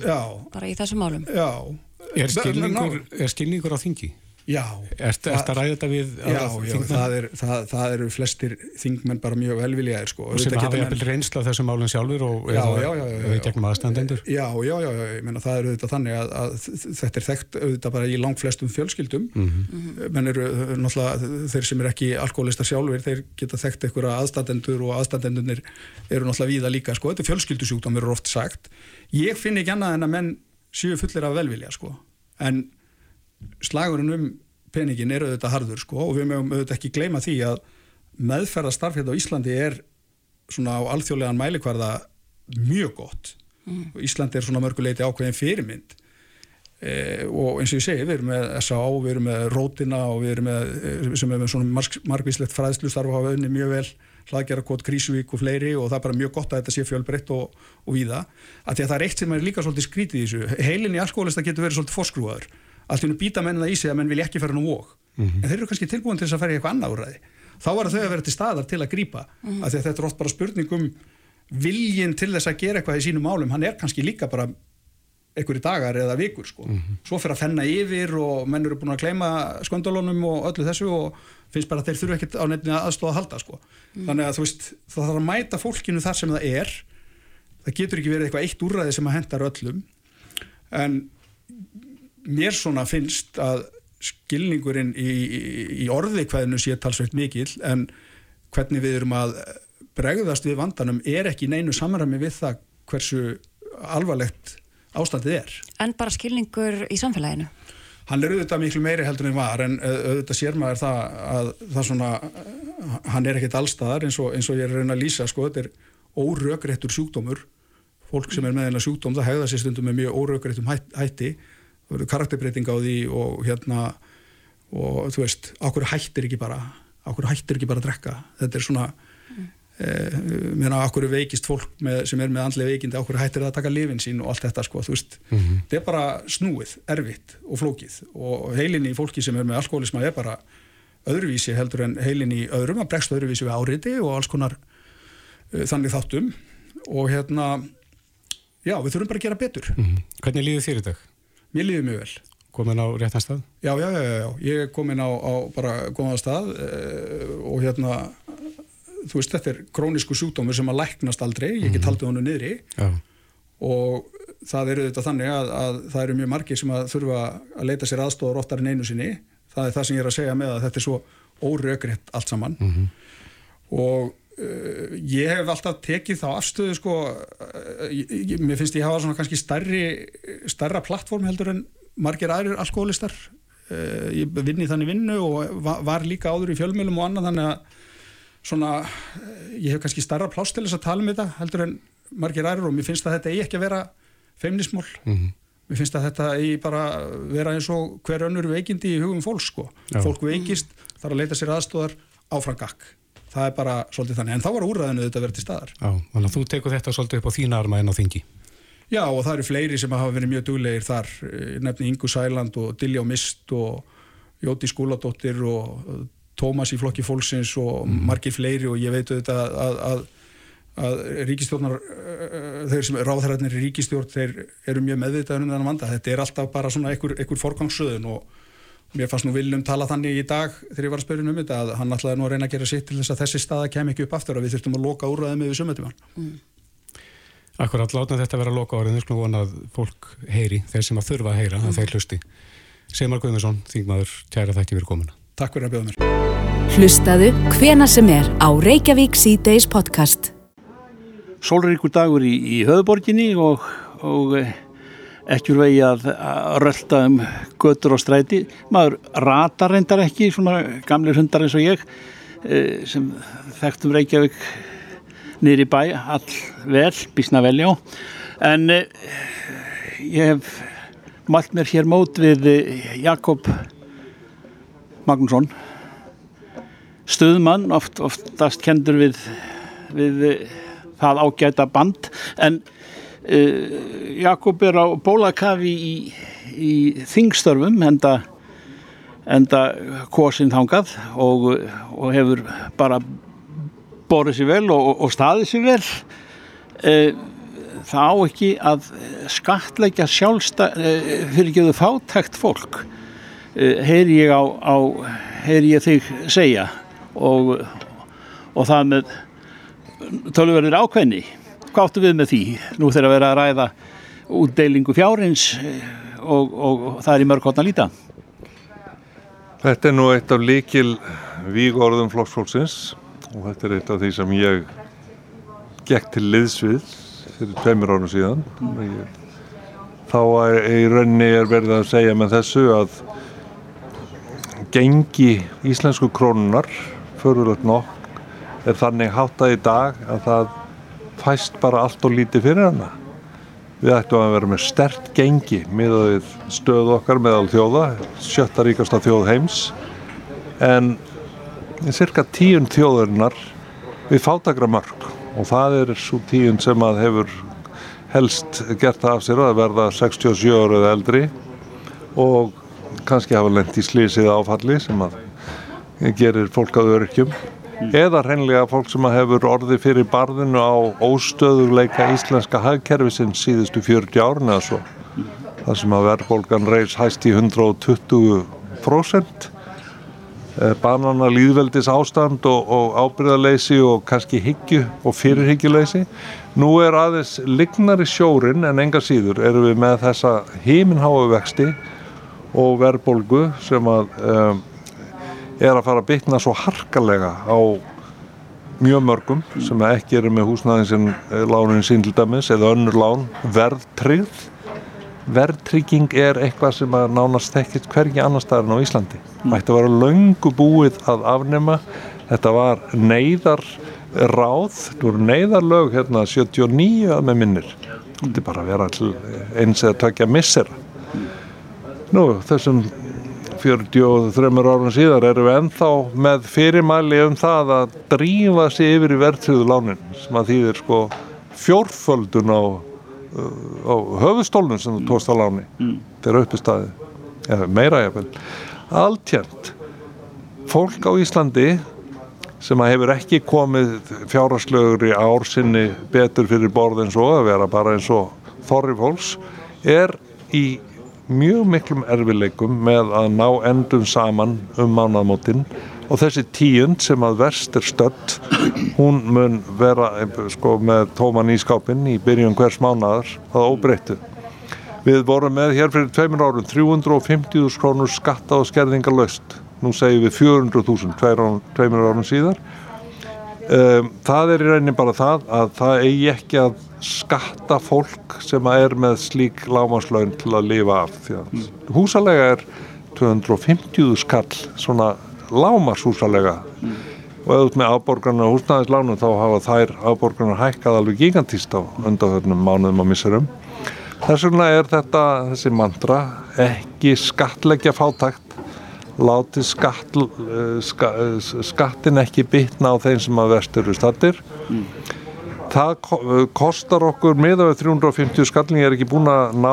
bara í þessum málum Já Er skilningur, er skilningur á þingi? Já. Það að ræða þetta við Já, já það, er, það, það eru flestir þingmenn bara mjög velviljaðir sko. Og sem hafa jafnvel reynsla þessum málun sjálfur og við gegnum aðstandendur Já, já, já, ég menna það eru auðvitað þannig að, að þetta er þekkt auðvitað bara í langt flestum fjölskyldum mm -hmm. menn eru náttúrulega þeir sem er ekki alkoholistar sjálfur, þeir geta þekkt einhverja aðstandendur og aðstandendunir eru náttúrulega víða líka, sko, þetta er fjölskyldusjúkdám eru oft sagt. Ég finn ekki annað en að menn séu fullir af velvilja, sko. en slagurinn um peningin er auðvitað harður sko og við mögum auðvitað ekki gleyma því að meðferðarstarf hérna á Íslandi er svona á alþjóðlegan mælikvarða mjög gott mm. og Íslandi er svona mörguleiti ákveðin fyrirmynd e, og eins og ég segi við erum með S.A.A. við erum með Rótina og við erum með e, sem er með svona marg, margvíslegt fræðslustarf og hafa unni mjög vel hlaðgerðarkot, Krísuvík og fleiri og það er bara mjög gott að þetta sé fjölbreytt og, og víða að því að það er eitt sem er líka svolítið skrítið í þessu heilin í alkoholista getur verið svolítið fórskrúaður allt hennu býta menna í sig að menn vil ekki fara nú og. Mm -hmm. en þeir eru kannski tilbúin til þess að fara í eitthvað annað úrræði. Þá var þau að vera til staðar til að grýpa mm -hmm. að þetta er oft bara spurningum viljin til þess að gera eitthvað í sínum málum. Hann er kannski líka bara einhverju dagar eða vikur sko. Mm -hmm. svo fyrir að fenna yfir og menn eru búin að kleima skondalónum og öllu þessu og finnst bara að þeir þurfu ekkert á nefninu aðstóða að halda sko. Þannig að þú veist það þarf að mæta fólkinu þar sem það er. Það getur ekki verið eitthvað eitt úrræði sem að hendar öllum. En mér svona finnst að skilningurinn í, í, í orði hverðinu sé talsveit mikil en hvernig við erum að bregðast við vandanum er ekki neinu samræmi við það hversu alvarlegt ástandið er. En bara skilningur í samfélaginu? Hann er auðvitað miklu meiri heldur en var en auðvitað sér maður það að það svona, hann er ekkit allstaðar eins og, eins og ég er reyna að lýsa sko, þetta er órökréttur sjúkdómur fólk sem er með þennan sjúkdóm það hegða sér stundum með mjög órökréttum hætti verður karakterbreyting á því og hérna og þú veist, áhverju hættir ekki bara áhverju hættir ekki bara að drekka þetta er svona mm. eh, meina áhverju veikist fólk með, sem er með andlega veikindi áhverju hættir það að taka lifin sín og allt þetta sko, þú veist, mm -hmm. þetta er bara snúið erfitt og flókið og heilinni í fólki sem er með alkoholisma er bara öðruvísi heldur en heilinni í öðrum að bregst öðruvísi við áriði og alls konar uh, þannig þáttum og hérna já, við þurfum bara að gera betur mm -hmm. Hvernig líður þér í dag? Mér líði mjög vel. Komin á réttan stað? Já, já, já, já. ég er komin á, á bara góðan stað eh, og hérna, þú veist, þetta er krónisku sjúkdómur sem að læknast aldrei, ég get mhm. haldið honum niðri já. og það eru þetta þannig að, að það eru mjög margir sem að þurfa að leita sér aðstofar oftar en einu sinni. Það er það sem ég er að segja með að þetta er svo órökriðt allt saman mm -hmm. og Uh, ég hef alltaf tekið þá afstöðu sko, uh, ég, mér finnst ég hafa svona kannski starri, starra plattform heldur en margir aðrir alkoholistar uh, ég vinn í þannig vinnu og var, var líka áður í fjölmjölum og annað þannig að svona ég hef kannski starra plást til þess að tala um þetta heldur en margir aðrir og mér finnst að þetta eigi ekki að vera feimnismól mm -hmm. mér finnst að þetta eigi bara vera eins og hver önnur veikindi í hugum fólk sko, fólk veikist þarf að leita sér aðstóðar áfram gakk það er bara svolítið þannig, en þá var úrræðinu þetta verið til staðar. Já, þannig að þú tekur þetta svolítið upp á þína arma en á þingi. Já, og það eru fleiri sem hafa verið mjög duglegir þar, eh, nefni Ingu Sæland og Dilljá Mist og Jóti Skúladóttir og Tómas í flokki fólksins og mm. margir fleiri og ég veitu þetta að, að, að, að ríkistjórnar, eh, þeir sem ráðherrarnir í ríkistjórn, þeir eru mjög meðvitaður um þennan vanda. Þetta er alltaf bara svona einhver, einhver forgangssöðun og Mér fannst nú Viljum tala þannig í dag þegar ég var að spyrja um þetta að hann ætlaði nú að reyna að gera sitt til þess að þessi staða kem ekki upp aftur og við þurftum að loka úrraðið með við sömötumann. Mm. Akkurat láta þetta vera að loka árið, við skulum vona að fólk heyri, þeir sem að þurfa að heyra, mm. að þeir hlusti. Semar Guðmarsson, þingmaður, tjæra þætti fyrir komuna. Takk fyrir að bjóða mér. Hlustaðu hvena sem er á Reykjavík C-Days podcast. Sólríkur dagur í, í höfuborginni og, og ekki úr vegi að, rölda um götur og stræti. Maður ratar reyndar ekki svona gamlir hundar eins og ég e, sem þekktum Reykjavík niður í bæ all vel, bísna vel já. En uh, ég hef mælt mér hér mót við Jakob Magnússon stuðmann oft, oftast kendur við, við það ágæta band. En Jakob er á bólakafi í, í þingstörfum enda, enda kosin þangað og, og hefur bara borðið sér vel og, og staðið sér vel. Uh, það á ekki að skatleggja sjálfsta uh, fyrir ekki þau fátækt fólk heyri ég á, á heyri ég þig segja. Og, og það með tölverðir ákveðni hvað áttu við með því? Nú þegar að vera að ræða útdeilingu fjárins og, og það er í mörg hotna líta Þetta er nú eitt af líkil vígorðum flokksfólksins og þetta er eitt af því sem ég gekk til liðsvið fyrir tveimur árum síðan þá er, í raunni er verið að segja með þessu að gengi íslensku krónunar förulegt nokk er þannig háttað í dag að það fæst bara allt og lítið fyrir hana. Við ættum að vera með stert gengi miðað stöðu okkar meðal þjóða, sjötta ríkasta þjóð heims. En cirka tíun þjóðurinnar við fátakra mörg og það er svo tíun sem að hefur helst gert það af sér að verða 67 ára eða eldri. Og kannski hafa lengt í slísið áfalli sem að gerir fólk að örkjum eða hreinlega fólk sem hefur orði fyrir barðinu á óstöðuleika íslenska hagkerfisins síðustu 40 árin eða svo. Þar sem að verðbólgan reys hæst í 120% eh, banana líðveldis ástand og, og ábyrðaleysi og kannski higgju og fyrirhyggjuleysi. Nú er aðeins lignari sjórin en enga síður erum við með þessa heiminháu vexti og verðbólgu sem að um, er að fara að bytna svo harkalega á mjög mörgum sem ekki eru með húsnæðinsinn eh, lánin sín til dæmis eða önnur lán. Verðtryggð. Verðtrygging er eitthvað sem að nánast ekkert hvergi annar staðar en á Íslandi. Mm. ætti að vera löngu búið að afnema. Þetta var neyðar ráð, þetta voru neyðarlög hérna 79 að með minnir. Þetta er bara að vera eins eða tökja missir nú þessum 43 árum síðar erum við ennþá með fyrirmæli um það að drífa sig yfir í verðtriðu lánin sem að þýðir sko fjórföldun á, uh, á höfustólnum sem þú tóst á láni. Mm. þegar uppi staði eða meira ég vel alltjent fólk á Íslandi sem að hefur ekki komið fjárarslögur í ársinni betur fyrir borð en svo að vera bara eins og þorri fólks er í mjög miklum erfileikum með að ná endum saman um mánamótin. Og þessi tíund sem að verst er stött hún mun vera sko, með tóman í skápin í byrjun hvers mánadar að óbreyttu. Við vorum með hér fyrir tveimur árum 350.000 krónur skatta og skerðingar löst nú segjum við 400.000 tveimur árum síðar. Um, það er í raunin bara það að það eigi ekki að skatta fólk sem er með slík lámaslaun til að lifa af mm. húsalega er 250 skall svona lámashúsalega mm. og auðvitað með afborgarna húsnæðislánum þá hafa þær afborgarna hækkað alveg gigantíst á undanförnum mánuðum og missurum þess vegna er þetta þessi mantra ekki skattleggja fátækt láti skatt, eh, ska, eh, skattin ekki bitna á þeim sem að vestur eru stattir mm það kostar okkur meða við 350 skalling ég er ekki búin að ná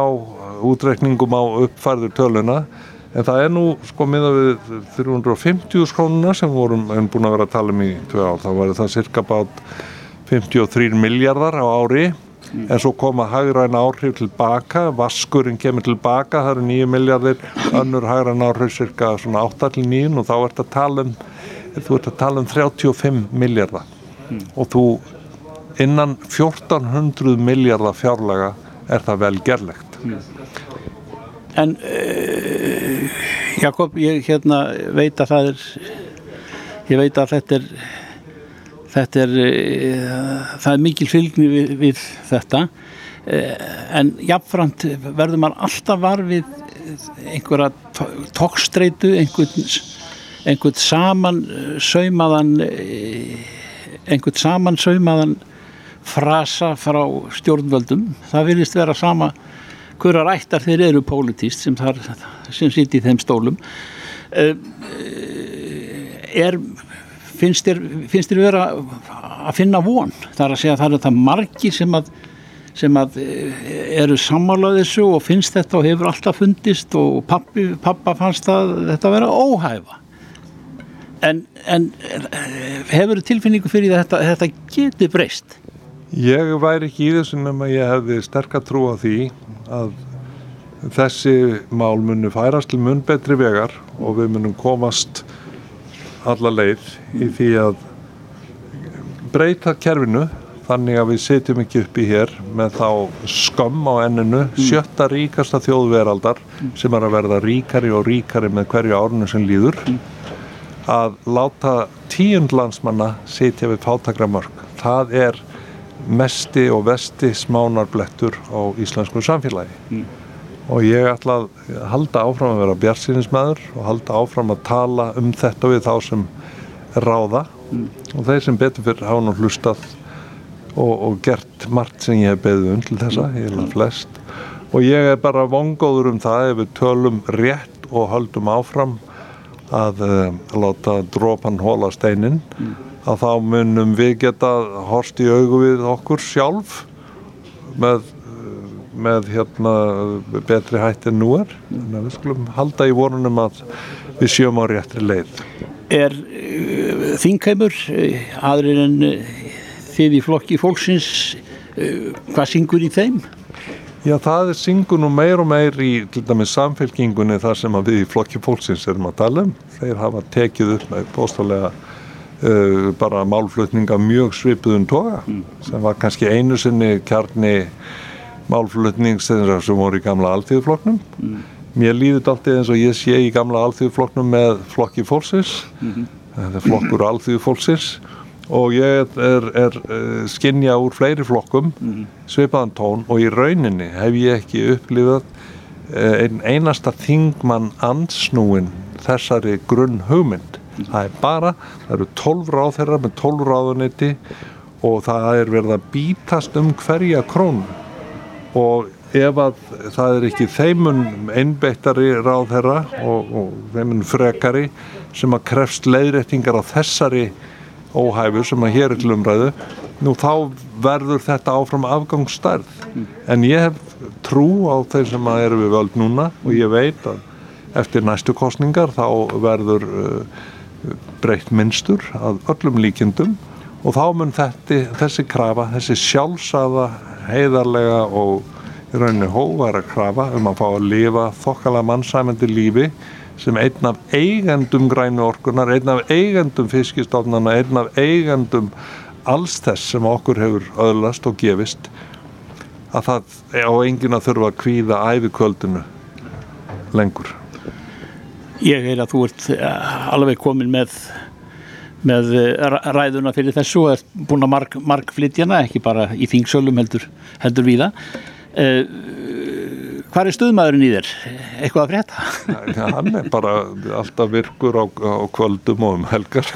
útrekningum á uppfærður töluna en það er nú sko meða við 350 skrónuna sem vorum búin að vera að tala um í tvei ár þá var það cirka bát 53 miljardar á ári mm. en svo koma hagræn áhrif tilbaka vaskurinn kemur tilbaka það eru 9 miljardir, önnur hagræn áhrif cirka svona 8-9 og þá ert að tala um þú ert að tala um 35 miljardar mm. og þú innan 1400 miljardar fjárlega er það vel gerlegt. En uh, Jakob, ég hérna veit að það er ég veit að þetta er þetta er uh, það er mikil fylgni við, við þetta. Uh, en jáfnframt verður maður alltaf var við einhverja tókstreitu einhvern, einhvern saman saumaðan einhvern saman saumaðan frasa frá stjórnvöldum. Það vilist vera sama hverjar ættar þeir eru pólitíst sem, þar, sem sitt í þeim stólum. Uh, er finnst þér, finnst þér vera að finna von? Þar að segja að það er það margi sem að sem að eru sammálað þessu og finnst þetta og hefur alltaf fundist og pappi, pappa fannst það þetta að vera óhæfa. En, en hefur tilfinningu fyrir þetta þetta geti breyst Ég væri ekki í þessu nema ég hefði sterkar trú á því að þessi mál munu færast til mun betri vegar og við munum komast alla leið í því að breyta kerfinu þannig að við setjum ekki upp í hér með þá skömm á enninu sjötta ríkasta þjóðveraldar sem er að verða ríkari og ríkari með hverju árinu sem líður. Að láta tíund landsmanna setja við fátakra mörg það er mesti og vesti smánarblettur á íslensku samfélagi mm. og ég ætla að halda áfram að vera bjartsinismæður og halda áfram að tala um þetta við þá sem ráða mm. og þeir sem betur fyrir hafa nú hlustað og, og gert margt sem ég hef beðið um til þessa, ég hef flest og ég er bara vongóður um það ef við tölum rétt og höldum áfram að uh, láta drópan hóla steinin mm að þá munum við geta horst í augu við okkur sjálf með, með hérna betri hætti en nú er þannig að við skulum halda í vorunum að við sjöum á réttri leið Er uh, þingheimur uh, aðrir en uh, þið í flokki fólksins hvað syngur í þeim? Já, það er syngur nú meir og meir í til dæmis samfélkingunni þar sem við í flokki fólksins erum að tala um. Þeir hafa tekið upp með bóstalega uh, bara málflutninga mjög svipuðun toga mm. sem var kannski einu sinni kjarni málflutnings sem voru í gamla alþjóðfloknum mm. mér líður alltaf eins og ég sé í gamla alþjóðfloknum með flokki fólksins mm -hmm. þetta er flokkur alþjóðfólksins og ég er, er uh, skinja úr fleiri flokkum -hmm. svipaðan tón og í rauninni hef ég ekki upplifað uh, ein, einasta þingmann ansnúin þessari grunn hugmynd það er bara, það eru 12 ráð þeirra með 12 ráðunetti og það er verið að bítast um hverja krón og ef að það er ekki þeimun einbeittari ráð þeirra og, og þeimun frekari sem að krefst leiðrættingar á þessari óhæfu sem að hér er til umræðu nú þá verður þetta áfram afgangsstærð. En ég hef trú á þeir sem að eru við völd núna og ég veit að eftir næstu kostningar þá verður uh, breytt minnstur að öllum líkindum og þá mun þetta, þessi krafa, þessi sjálfsaða, heiðarlega og í rauninni hóvara krafa um að fá að lifa þokkala mannsæmendi lífi sem einn af eigendum grænu orkunar, einn af eigendum fiskistofnana, einn af eigendum alls þess sem okkur hefur öðlast og gefist að það á engin að þurfa að kvíða æfikvöldinu lengur. Ég er að þú ert eh, alveg komin með, með eh, ræðuna fyrir þessu og ert búin að mark, markflytjana, ekki bara í þingsölum heldur, heldur við það. Uh, hvað er stuðmaðurinn í þér? Eitthvað að frétta? Ja, hann er bara alltaf virkur á, á kvöldum og um helgar.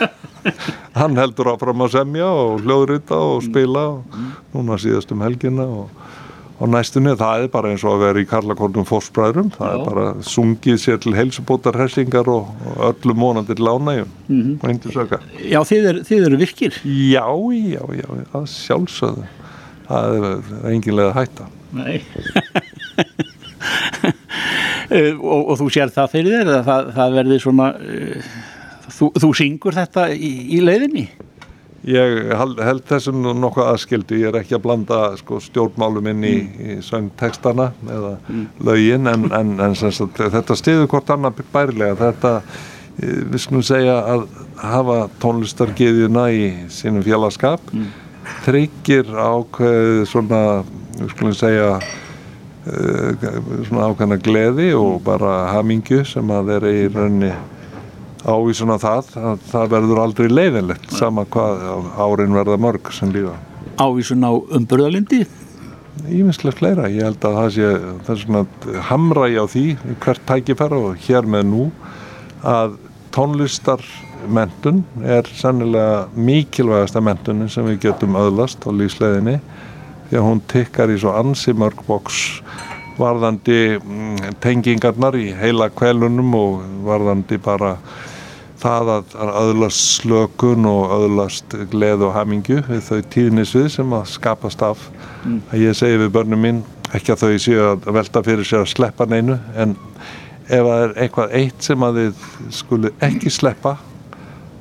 hann heldur áfram að semja og hljóðrita og spila og núna síðast um helgina og og næstunni það er bara eins og að vera í Karlakornum fórsbræðrum, það Já. er bara sungið sér til helsubótar hressingar og, og öllum mónandi lánægjum mm -hmm. og hindi söka. Já, þið, er, þið eru virkir? Já, já, já, það sjálfsögðu það er, er enginlega hætta Nei og, og þú sér það fyrir þér það, það verði svona uh, þú, þú syngur þetta í, í leiðinni? Ég held þessum nokkuð aðskildu, ég er ekki að blanda sko, stjórnmálum inn í, mm. í söngtekstana eða mm. lögin en, en, en sagt, þetta stiður hvort annað bærilega. Þetta, eh, við skulum segja að hafa tónlistargiðjuna í sínum félagskap, mm. tryggir ákveð svona, við skulum segja, uh, svona ákveðna gleði og bara hamingju sem að þeir eru í raunni ávísun á það að það verður aldrei leiðinlegt sama hvað árin verða mörg sem lífa. Ávísun á umbörðalindi? Íminslega fleira, ég held að það sé það svona hamra ég á því hvert tækifæra og hér með nú að tónlistar mentun er sannilega mikilvægasta mentunin sem við getum öðlast á lífsleðinni því að hún tikkar í svo ansi mörg boks varðandi mm, tengingarnar í heila kvelunum og varðandi bara það að öðlast slökun og öðlast gleð og hamingju við þau tíðnisvið sem að skapast af mm. að ég segi við börnum mín ekki að þau séu að velta fyrir sér að sleppa neinu en ef það er eitthvað eitt sem að þið skuli ekki sleppa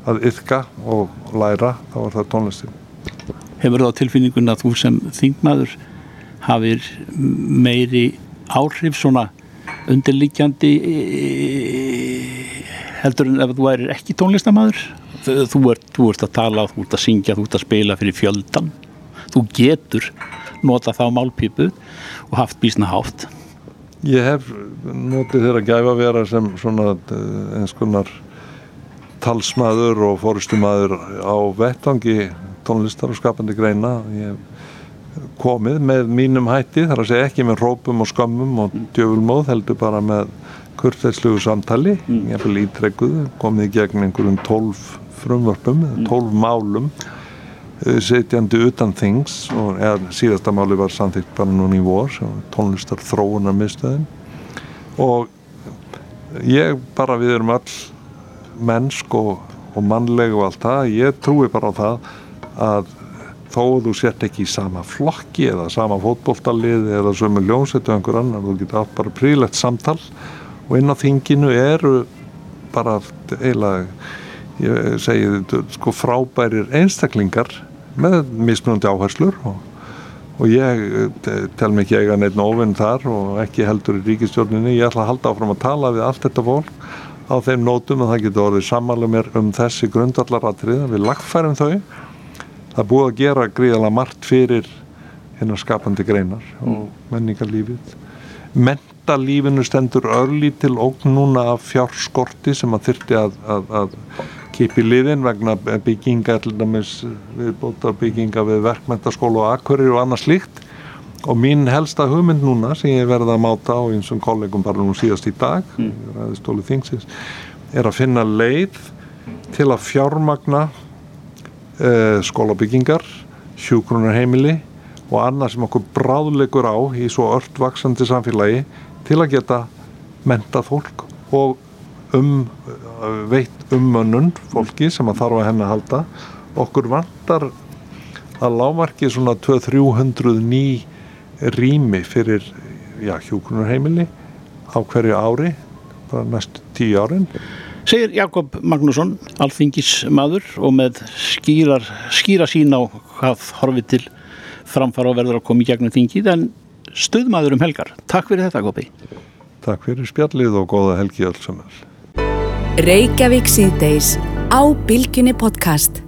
að yfka og læra þá er það tónlistin Hefur það tilfinningun að þú sem þingmaður hafir meiri áhrif svona undirlíkjandi heldur en ef þú væri ekki tónlistamæður þú ert, þú ert að tala, þú ert að syngja þú ert að spila fyrir fjöldan þú getur nota þá málpípu og haft bísna hátt. Ég hef notið þeirra gæfa að vera sem svona eh, eins konar talsmaður og fórustumadur á vettvangi tónlistar og skapandi greina. Ég komið með mínum hætti þar að segja ekki með rópum og skömmum og djöfulmóð heldur bara með kurteislugu samtali mm. ég hef ítrekkuð komið í gegn einhverjum tólf frumvörpum mm. tólf málum eh, setjandi utan things og eða, síðasta máli var samþygt bara núna í vor tónlistar þróunar miðstöðin og ég bara við erum all mennsk og, og mannleg og allt það ég trúi bara á það að þó þú sért ekki í sama flokki eða sama fótbolltalið eða sömu ljónsettu einhver annar, þú getur allt bara prílegt samtal og inn á þinginu eru bara eiginlega, ég segi sko frábærir einstaklingar með mismunandi áherslur og, og ég eh, tel mig ekki eiga neitt nóvinn þar og ekki heldur í ríkistjórninni, ég ætla að halda áfram að tala við allt þetta fólk á þeim nótum og það getur orðið samanlega mér um þessi grundallaratrið, við lagfærum þau. Það búið að gera gríðalega margt fyrir hennar skapandi greinar og mm. menningarlífið mentalífinu stendur örlítil og núna af fjárskorti sem að þyrti að, að, að kipi liðin vegna bygginga við bóta bygginga við verkmentaskólu og akkurir og annað slíkt og mín helsta hugmynd núna sem ég verða að máta á eins og kollegum bara nú síðast í dag mm. er að finna leið til að fjármagna uh, skólabyggingar sjúkrunarheimili og annað sem okkur bráðleikur á í svo öllvaksandi samfélagi til að geta mentað fólk og um, veitt ummönnun fólki sem að þarf að henni að halda. Okkur vantar að lámarki svona 200-300 ný rými fyrir hjókunarheimili á hverju ári bara næstu tíu árin. Segir Jakob Magnússon, alþingismadur og með skýra sín á hvað horfið til framfara og verður að koma í gegnum þingið en stuðmaður um helgar. Takk fyrir þetta Gopi. Takk fyrir spjallið og góða helgi öll saman. Reykjavík síðdeis á Bilginni podcast.